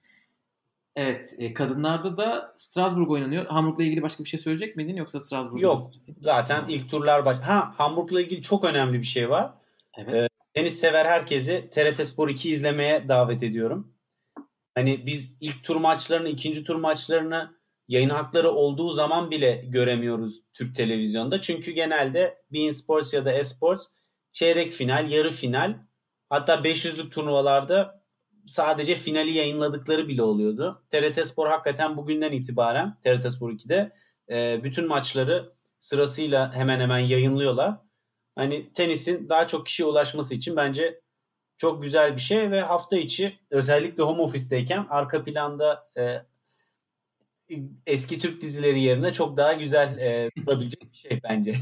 Evet e, kadınlarda da Strasbourg oynanıyor. Hamburg'la ilgili başka bir şey söyleyecek miydin yoksa Strasbourg? Yok. zaten ilk turlar baş. Ha Hamburg'la ilgili çok önemli bir şey var. Evet. Tenis sever herkesi TRT Spor 2 izlemeye davet ediyorum. Hani biz ilk tur maçlarını, ikinci tur maçlarını yayın hakları olduğu zaman bile göremiyoruz Türk televizyonda. Çünkü genelde Bein Sports ya da Esports çeyrek final, yarı final hatta 500'lük turnuvalarda sadece finali yayınladıkları bile oluyordu. TRT Spor hakikaten bugünden itibaren TRT Spor 2'de e, bütün maçları sırasıyla hemen hemen yayınlıyorlar. Hani tenisin daha çok kişiye ulaşması için bence çok güzel bir şey ve hafta içi özellikle home office'teyken arka planda e, eski Türk dizileri yerine çok daha güzel e, durabilecek bir şey bence.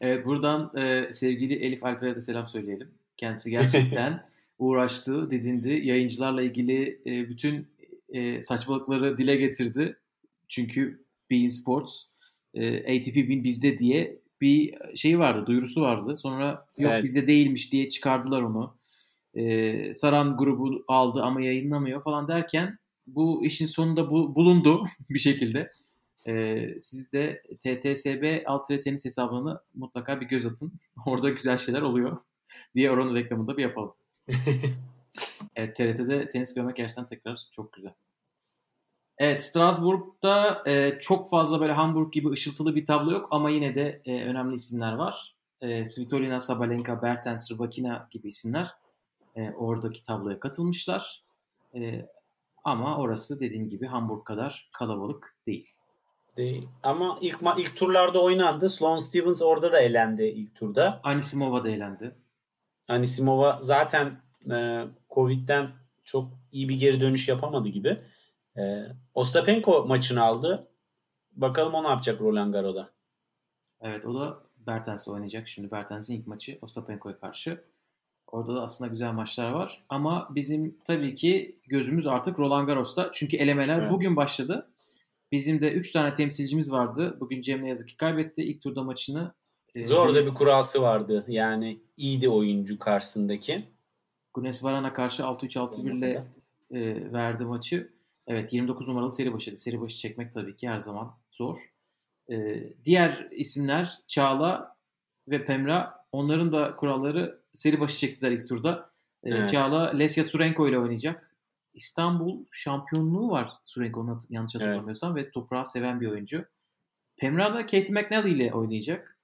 Evet buradan e, sevgili Elif Alper'e de selam söyleyelim. Kendisi gerçekten uğraştı, didindi. Yayıncılarla ilgili e, bütün e, saçmalıkları dile getirdi. Çünkü Bein Sports, e, ATP Bin bizde diye bir şey vardı, duyurusu vardı. Sonra yok Evet. bizde değilmiş diye çıkardılar onu. E, Saran grubu aldı ama yayınlamıyor falan derken bu işin sonunda bu, bulundu bir şekilde. Ee, siz de TTSB alt tenis hesabını mutlaka bir göz atın. Orada güzel şeyler oluyor diye oranın reklamını da bir yapalım. Evet TRT'de tenis görmek gerçekten tekrar çok güzel. Evet Strasbourg'da e, çok fazla böyle Hamburg gibi ışıltılı bir tablo yok ama yine de e, önemli isimler var. E, Svitolina, Sabalenka, Bertens, Rybakina gibi isimler e, oradaki tabloya katılmışlar. E, ama orası dediğim gibi Hamburg kadar kalabalık değil. Değil. Ama ilk ilk turlarda oynandı. Sloane Stevens orada da elendi ilk turda. Anisimova da eğlendi. Anisimova zaten e, Covid'den çok iyi bir geri dönüş yapamadı gibi. E, Ostapenko maçını aldı. Bakalım o ne yapacak Roland Garros'da. Evet o da Bertens'le oynayacak. Şimdi Bertens'in ilk maçı Ostapenko'ya karşı. Orada da aslında güzel maçlar var. Ama bizim tabii ki gözümüz artık Roland Garros'ta. Çünkü elemeler Evet. bugün başladı. Bizim de 3 tane temsilcimiz vardı. Bugün Cem ne yazık ki kaybetti ilk turda maçını. Zor da bir kurası vardı. Yani iyiydi oyuncu karşısındaki. Gunes Varan'a karşı 6-3-6-1 ile e, verdi maçı. Evet 29 numaralı seri başıydı. Seri başı çekmek tabii ki her zaman zor. E, diğer isimler Çağla ve Pemra onların da kuralları seri başı çektiler ilk turda. E, Evet. Çağla Lesya Surenko ile oynayacak. İstanbul şampiyonluğu var Surenko'nun yanlış hatırlamıyorsam ve toprağı seven bir oyuncu. Pemra da Katie McNally ile oynayacak.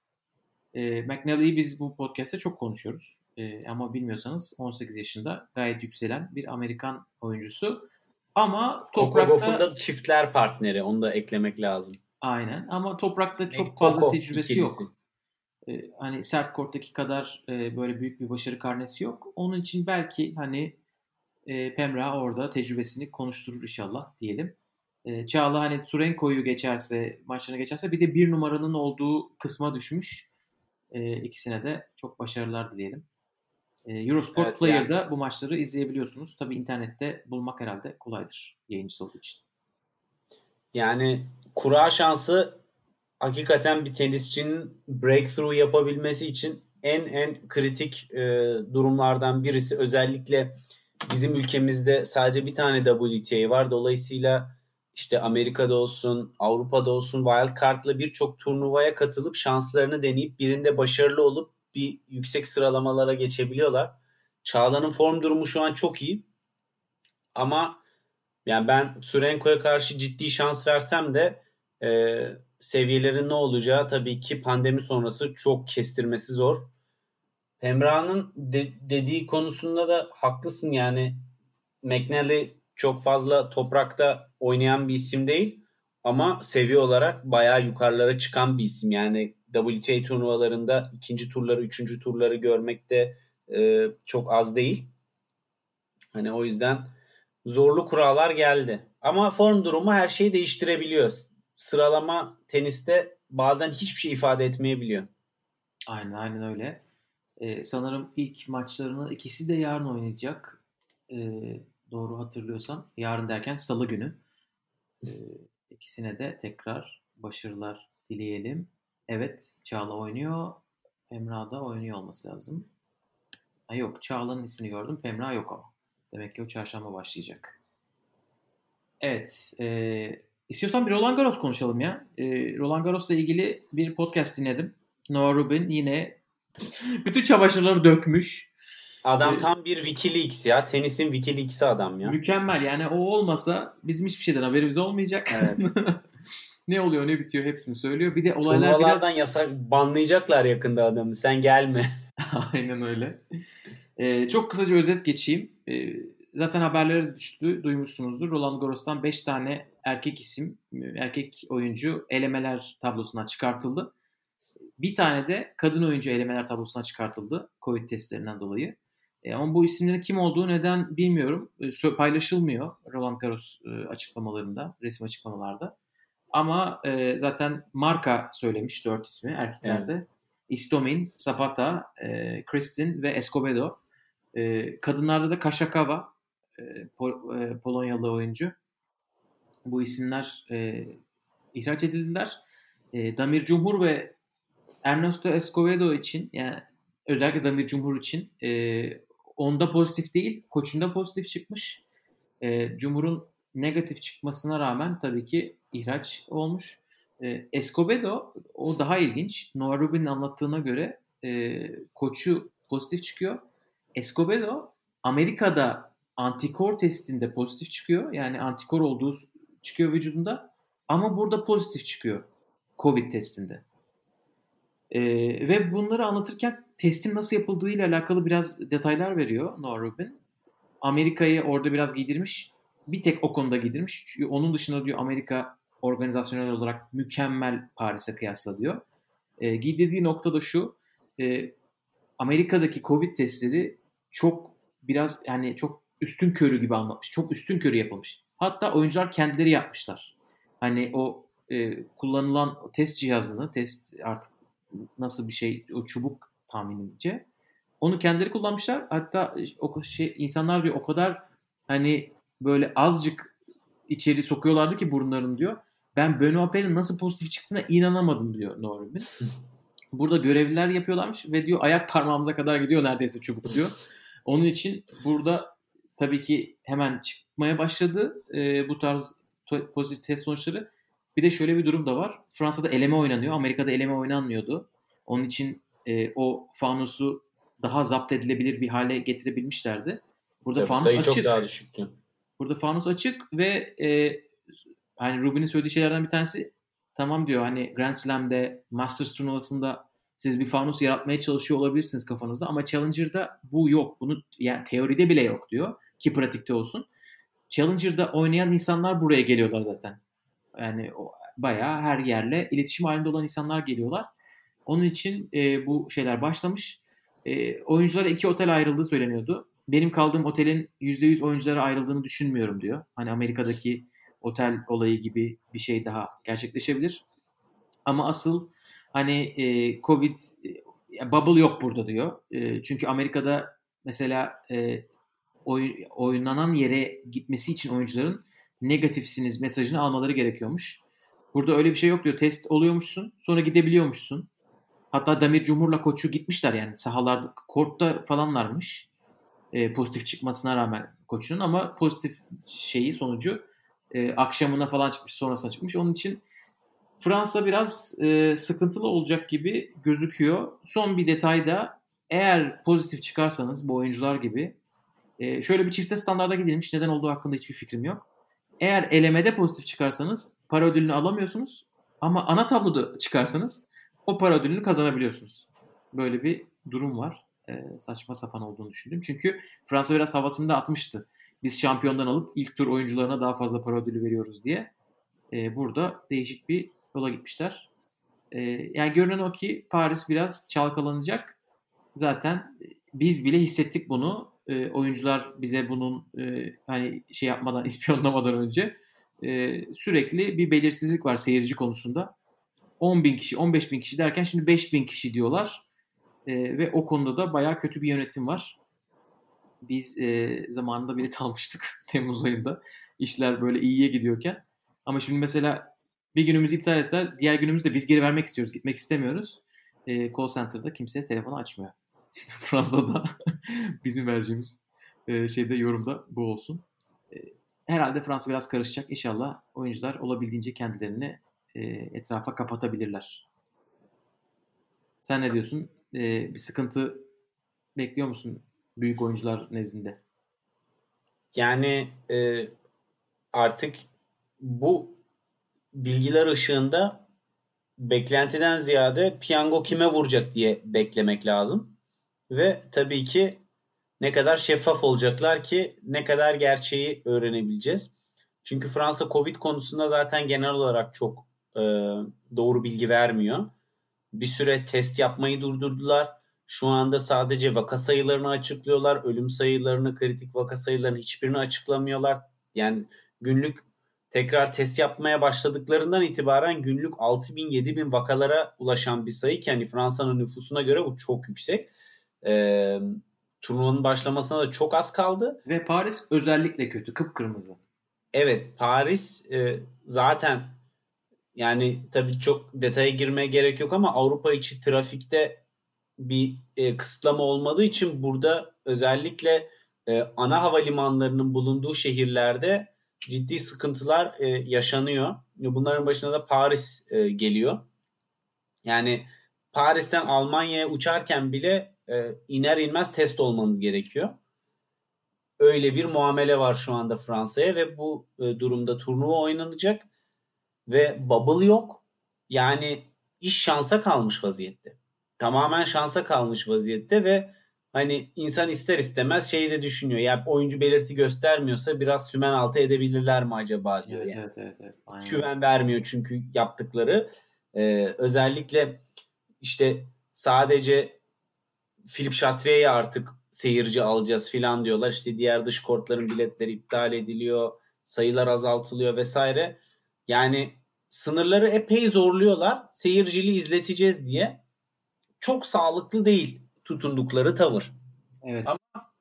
E, McNally'yi biz bu podcast'te çok konuşuyoruz. E, ama bilmiyorsanız 18 yaşında gayet yükselen bir Amerikan oyuncusu. Ama toprakta Kokogof'un da çiftler partneri. Onu da eklemek lazım. aynen ama toprakta çok Koko fazla tecrübesi ikilisi. yok. E, hani sert korttaki kadar e, böyle büyük bir başarı karnesi yok. Onun için belki hani e, Pemra orada tecrübesini konuşturur inşallah diyelim. E, Çağla hani Surenko'yu geçerse, maçlarına geçerse bir de bir numaranın olduğu kısma düşmüş. E, ikisine de çok başarılar dileyelim. E, Eurosport Evet, Player'da bu maçları izleyebiliyorsunuz. Tabii internette bulmak herhalde kolaydır yayıncısı olduğu için. Yani kura şansı hakikaten bir tenisçinin breakthrough yapabilmesi için en en kritik e, durumlardan birisi. Özellikle bizim ülkemizde sadece bir tane WTA var. Dolayısıyla işte Amerika'da olsun, Avrupa'da olsun wild card'la birçok turnuvaya katılıp şanslarını deneyip birinde başarılı olup bir yüksek sıralamalara geçebiliyorlar. Çağla'nın form durumu şu an çok iyi. Ama yani ben Surenko'ya karşı ciddi şans versem de e, seviyelerin ne olacağı tabii ki pandemi sonrası çok kestirmesi zor. Emrah'ın de, dediği konusunda da haklısın yani McNally çok fazla toprakta oynayan bir isim değil ama seviye olarak bayağı yukarılara çıkan bir isim. Yani WTA turnuvalarında ikinci turları, üçüncü turları görmekte e, çok az değil. Hani o yüzden zorlu kurallar geldi. Ama form durumu her şeyi değiştirebiliyor. Sıralama teniste bazen hiçbir şey ifade etmeyebiliyor. Aynen aynen öyle. Ee, sanırım ilk maçlarını ikisi de yarın oynayacak. Ee, doğru hatırlıyorsam. Yarın derken salı günü. Ee, ikisine de tekrar başarılar dileyelim. Evet Çağla oynuyor. Pemra da oynuyor olması lazım. Ha, yok Çağla'nın ismini gördüm. Pemra yok ama. Demek ki o çarşamba başlayacak. Evet. E, istiyorsan bir Roland Garros konuşalım ya. E, Roland Garros'la ilgili bir podcast dinledim. Noah Rubin yine bütün çamaşırları dökmüş. Adam tam bir Wikileaks ya. Tenisin Wikileaks'i adam ya. Mükemmel yani o olmasa bizim hiçbir şeyden haberimiz olmayacak. Evet. ne oluyor ne bitiyor hepsini söylüyor. Bir de olaylar Turnuvalardan biraz... yasak banlayacaklar yakında adamı. Sen gelme. Aynen öyle. Ee, çok kısaca özet geçeyim. Ee, zaten haberlere düştü, duymuşsunuzdur. Roland Garros'tan 5 tane erkek isim, erkek oyuncu elemeler tablosundan çıkartıldı. Bir tane de kadın oyuncu elemeler tablosundan çıkartıldı Covid testlerinden dolayı. E, ama bu isimlerin kim olduğu neden bilmiyorum. E, paylaşılmıyor Roland Garros e, açıklamalarında, resim açıklamalarda. Ama e, zaten marka söylemiş dört ismi erkeklerde. Evet. Istomin, Zapata, e, Kristin ve Escobedo. E, kadınlarda da Kaşakava, e, Pol- e, Polonyalı oyuncu. Bu isimler e, ihraç edildiler. E, Damir Cumhur ve Ernesto Escobedo için yani özellikle Damir Cumhur için e, onda pozitif değil, koçunda pozitif çıkmış. E, Cumhur'un negatif çıkmasına rağmen tabii ki ihraç olmuş. E, Escobedo o daha ilginç. Noah Rubin'in anlattığına göre e, koçu pozitif çıkıyor. Escobedo Amerika'da antikor testinde pozitif çıkıyor. Yani antikor olduğu çıkıyor vücudunda. Ama burada pozitif çıkıyor Covid testinde. Ee, ve bunları anlatırken testin nasıl yapıldığı ile alakalı biraz detaylar veriyor Noah Rubin. Amerika'yı orada biraz giydirmiş. Bir tek o konuda giydirmiş. Çünkü onun dışında diyor Amerika organizasyonel olarak mükemmel Paris'e kıyasla diyor. E, giydirdiği nokta da şu. E, Amerika'daki Covid testleri çok biraz yani çok üstün körü gibi anlatmış. Çok üstün körü yapılmış. Hatta oyuncular kendileri yapmışlar. Hani o e, kullanılan test cihazını, test artık nasıl bir şey, o çubuk tahminimce. Onu kendileri kullanmışlar. Hatta o şey insanlar diyor o kadar hani böyle azıcık içeri sokuyorlardı ki burunlarını diyor. Ben Benoît Pair'in nasıl pozitif çıktığına inanamadım diyor Norman. Burada görevliler yapıyorlarmış ve diyor ayak parmağımıza kadar gidiyor neredeyse çubuk diyor. Onun için burada tabii ki hemen çıkmaya başladı e, bu tarz pozitif test sonuçları. Bir de şöyle bir durum da var. Fransa'da eleme oynanıyor. Amerika'da eleme oynanmıyordu. Onun için e, o fanusu daha zapt edilebilir bir hale getirebilmişlerdi. Burada Tabii, fanus açık. çok daha düşüktü. Burada fanus açık ve e, hani Rubin'in söylediği şeylerden bir tanesi tamam diyor hani Grand Slam'de Masters turnuvasında siz bir fanus yaratmaya çalışıyor olabilirsiniz kafanızda ama Challenger'da bu yok. Bunu yani teoride bile yok diyor ki pratikte olsun. Challenger'da oynayan insanlar buraya geliyorlar zaten. Yani bayağı her yerle iletişim halinde olan insanlar geliyorlar. Onun için e, bu şeyler başlamış. E, oyunculara iki otel ayrıldığı söyleniyordu. Benim kaldığım otelin %100 oyunculara ayrıldığını düşünmüyorum diyor. Hani Amerika'daki otel olayı gibi bir şey daha gerçekleşebilir. Ama asıl hani e, Covid e, bubble yok burada diyor. E, çünkü Amerika'da mesela e, oy, oynanan yere gitmesi için oyuncuların negatifsiniz mesajını almaları gerekiyormuş. Burada öyle bir şey yok diyor. Test oluyormuşsun. Sonra gidebiliyormuşsun. Hatta Damir Cumhur'la koçu gitmişler yani. Sahalarda, kortta falanlarmış. E, pozitif çıkmasına rağmen koçunun ama pozitif şeyi sonucu e, akşamına falan çıkmış, sonrasına çıkmış. Onun için Fransa biraz e, sıkıntılı olacak gibi gözüküyor. Son bir detay da eğer pozitif çıkarsanız bu oyuncular gibi e, şöyle bir çifte standarda gidelim. Hiç neden olduğu hakkında hiçbir fikrim yok. Eğer elemede pozitif çıkarsanız para ödülünü alamıyorsunuz. Ama ana tabloda çıkarsanız o para ödülünü kazanabiliyorsunuz. Böyle bir durum var. E, saçma sapan olduğunu düşündüm. Çünkü Fransa biraz havasını da atmıştı. Biz şampiyondan alıp ilk tur oyuncularına daha fazla para ödülü veriyoruz diye. E, burada değişik bir yola gitmişler. E, yani görünen o ki Paris biraz çalkalanacak. Zaten biz bile hissettik bunu. E, oyuncular bize bunun e, hani şey yapmadan, ispiyonlamadan önce e, sürekli bir belirsizlik var seyirci konusunda. 10 bin kişi, 15 bin kişi derken şimdi 5 bin kişi diyorlar. E, ve o konuda da bayağı kötü bir yönetim var. Biz e, zamanında bilet almıştık Temmuz ayında. İşler böyle iyiye gidiyorken. Ama şimdi mesela bir günümüz iptal ettiler. Diğer günümüzde biz geri vermek istiyoruz. Gitmek istemiyoruz. E, call center'da kimse telefonu açmıyor. Fransa'da bizim vereceğimiz e, şeyde yorumda bu olsun. E, herhalde Fransa biraz karışacak. İnşallah oyuncular olabildiğince kendilerini e, etrafa kapatabilirler. Sen ne diyorsun? Bir sıkıntı bekliyor musun büyük oyuncular nezdinde? Yani artık bu bilgiler ışığında beklentiden ziyade piyango kime vuracak diye beklemek lazım. Ve tabii ki ne kadar şeffaf olacaklar ki ne kadar gerçeği öğrenebileceğiz. Çünkü Fransa Covid konusunda zaten genel olarak çok e, doğru bilgi vermiyor. Bir süre test yapmayı durdurdular. Şu anda sadece vaka sayılarını açıklıyorlar. Ölüm sayılarını, kritik vaka sayılarını hiçbirini açıklamıyorlar. Yani günlük tekrar test yapmaya başladıklarından itibaren günlük 6 bin 7 bin vakalara ulaşan bir sayı ki hani Fransa'nın nüfusuna göre bu çok yüksek. Ee, turnuvanın başlamasına da çok az kaldı. Ve Paris özellikle kötü, kıpkırmızı. Evet, Paris e, zaten yani tabii çok detaya girmeye gerek yok ama Avrupa içi trafikte bir e, kısıtlama olmadığı için burada özellikle e, ana havalimanlarının bulunduğu şehirlerde ciddi sıkıntılar e, yaşanıyor. Bunların başına da Paris e, geliyor. Yani Paris'ten Almanya'ya uçarken bile e, iner inmez test olmanız gerekiyor. Öyle bir muamele var şu anda Fransa'ya ve bu e, durumda turnuva oynanacak ve bubble yok. Yani iş şansa kalmış vaziyette. Tamamen şansa kalmış vaziyette ve hani insan ister istemez şeyi de düşünüyor. Ya oyuncu belirti göstermiyorsa biraz sümen altı edebilirler mi acaba diyor. Evet, yani. evet, evet, evet. Aynen. Güven vermiyor çünkü yaptıkları. Ee, özellikle işte sadece Philip Chatrier'e artık seyirci alacağız filan diyorlar. İşte diğer dış kortların biletleri iptal ediliyor. Sayılar azaltılıyor vesaire. Yani sınırları epey zorluyorlar. Seyircili izleteceğiz diye. Çok sağlıklı değil tutundukları tavır. Evet. Ama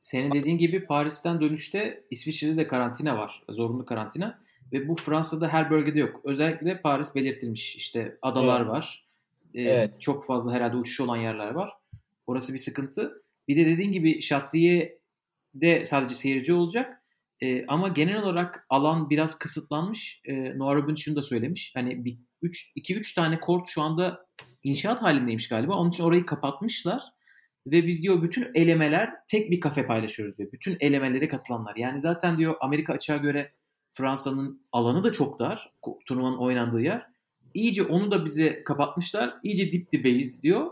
senin dediğin gibi Paris'ten dönüşte İsviçre'de de karantina var. Zorunlu karantina. Ve bu Fransa'da her bölgede yok. Özellikle Paris belirtilmiş. İşte adalar evet. var. Ee, evet. Çok fazla herhalde uçuş olan yerler var. Orası bir sıkıntı. Bir de dediğin gibi Chatriye'de sadece seyirci olacak. Ee, ama genel olarak alan biraz kısıtlanmış. Ee, Noah Rubin şunu da söylemiş. Hani bir 2-3 tane kort şu anda inşaat halindeymiş galiba. Onun için orayı kapatmışlar. Ve biz diyor bütün elemeler tek bir kafe paylaşıyoruz diyor. Bütün elemelere katılanlar. Yani zaten diyor Amerika açığa göre Fransa'nın alanı da çok dar. Turnuvanın oynandığı yer. İyice onu da bize kapatmışlar. İyice dip dibeyiz diyor.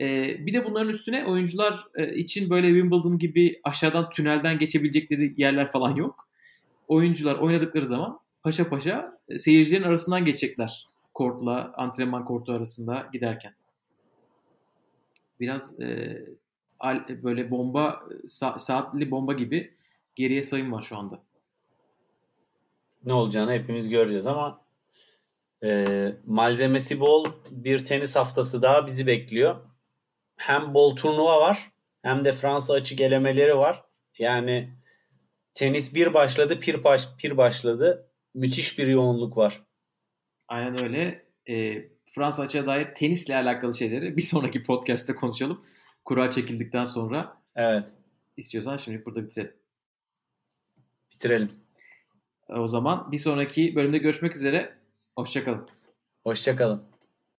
Ee, bir de bunların üstüne oyuncular e, için böyle Wimbledon gibi aşağıdan tünelden geçebilecekleri yerler falan yok. Oyuncular oynadıkları zaman paşa paşa e, seyircilerin arasından geçecekler. Kortla antrenman kortu arasında giderken. Biraz e, böyle bomba sa- saatli bomba gibi geriye sayım var şu anda. Ne olacağını hepimiz göreceğiz ama e, malzemesi bol bir tenis haftası daha bizi bekliyor hem bol turnuva var hem de Fransa açık elemeleri var. Yani tenis bir başladı, pir, baş, pir başladı. Müthiş bir yoğunluk var. Aynen öyle. E, Fransa açığa dair tenisle alakalı şeyleri bir sonraki podcast'te konuşalım. Kura çekildikten sonra. Evet. İstiyorsan şimdi burada bitirelim. Bitirelim. O zaman bir sonraki bölümde görüşmek üzere. Hoşçakalın. Hoşçakalın.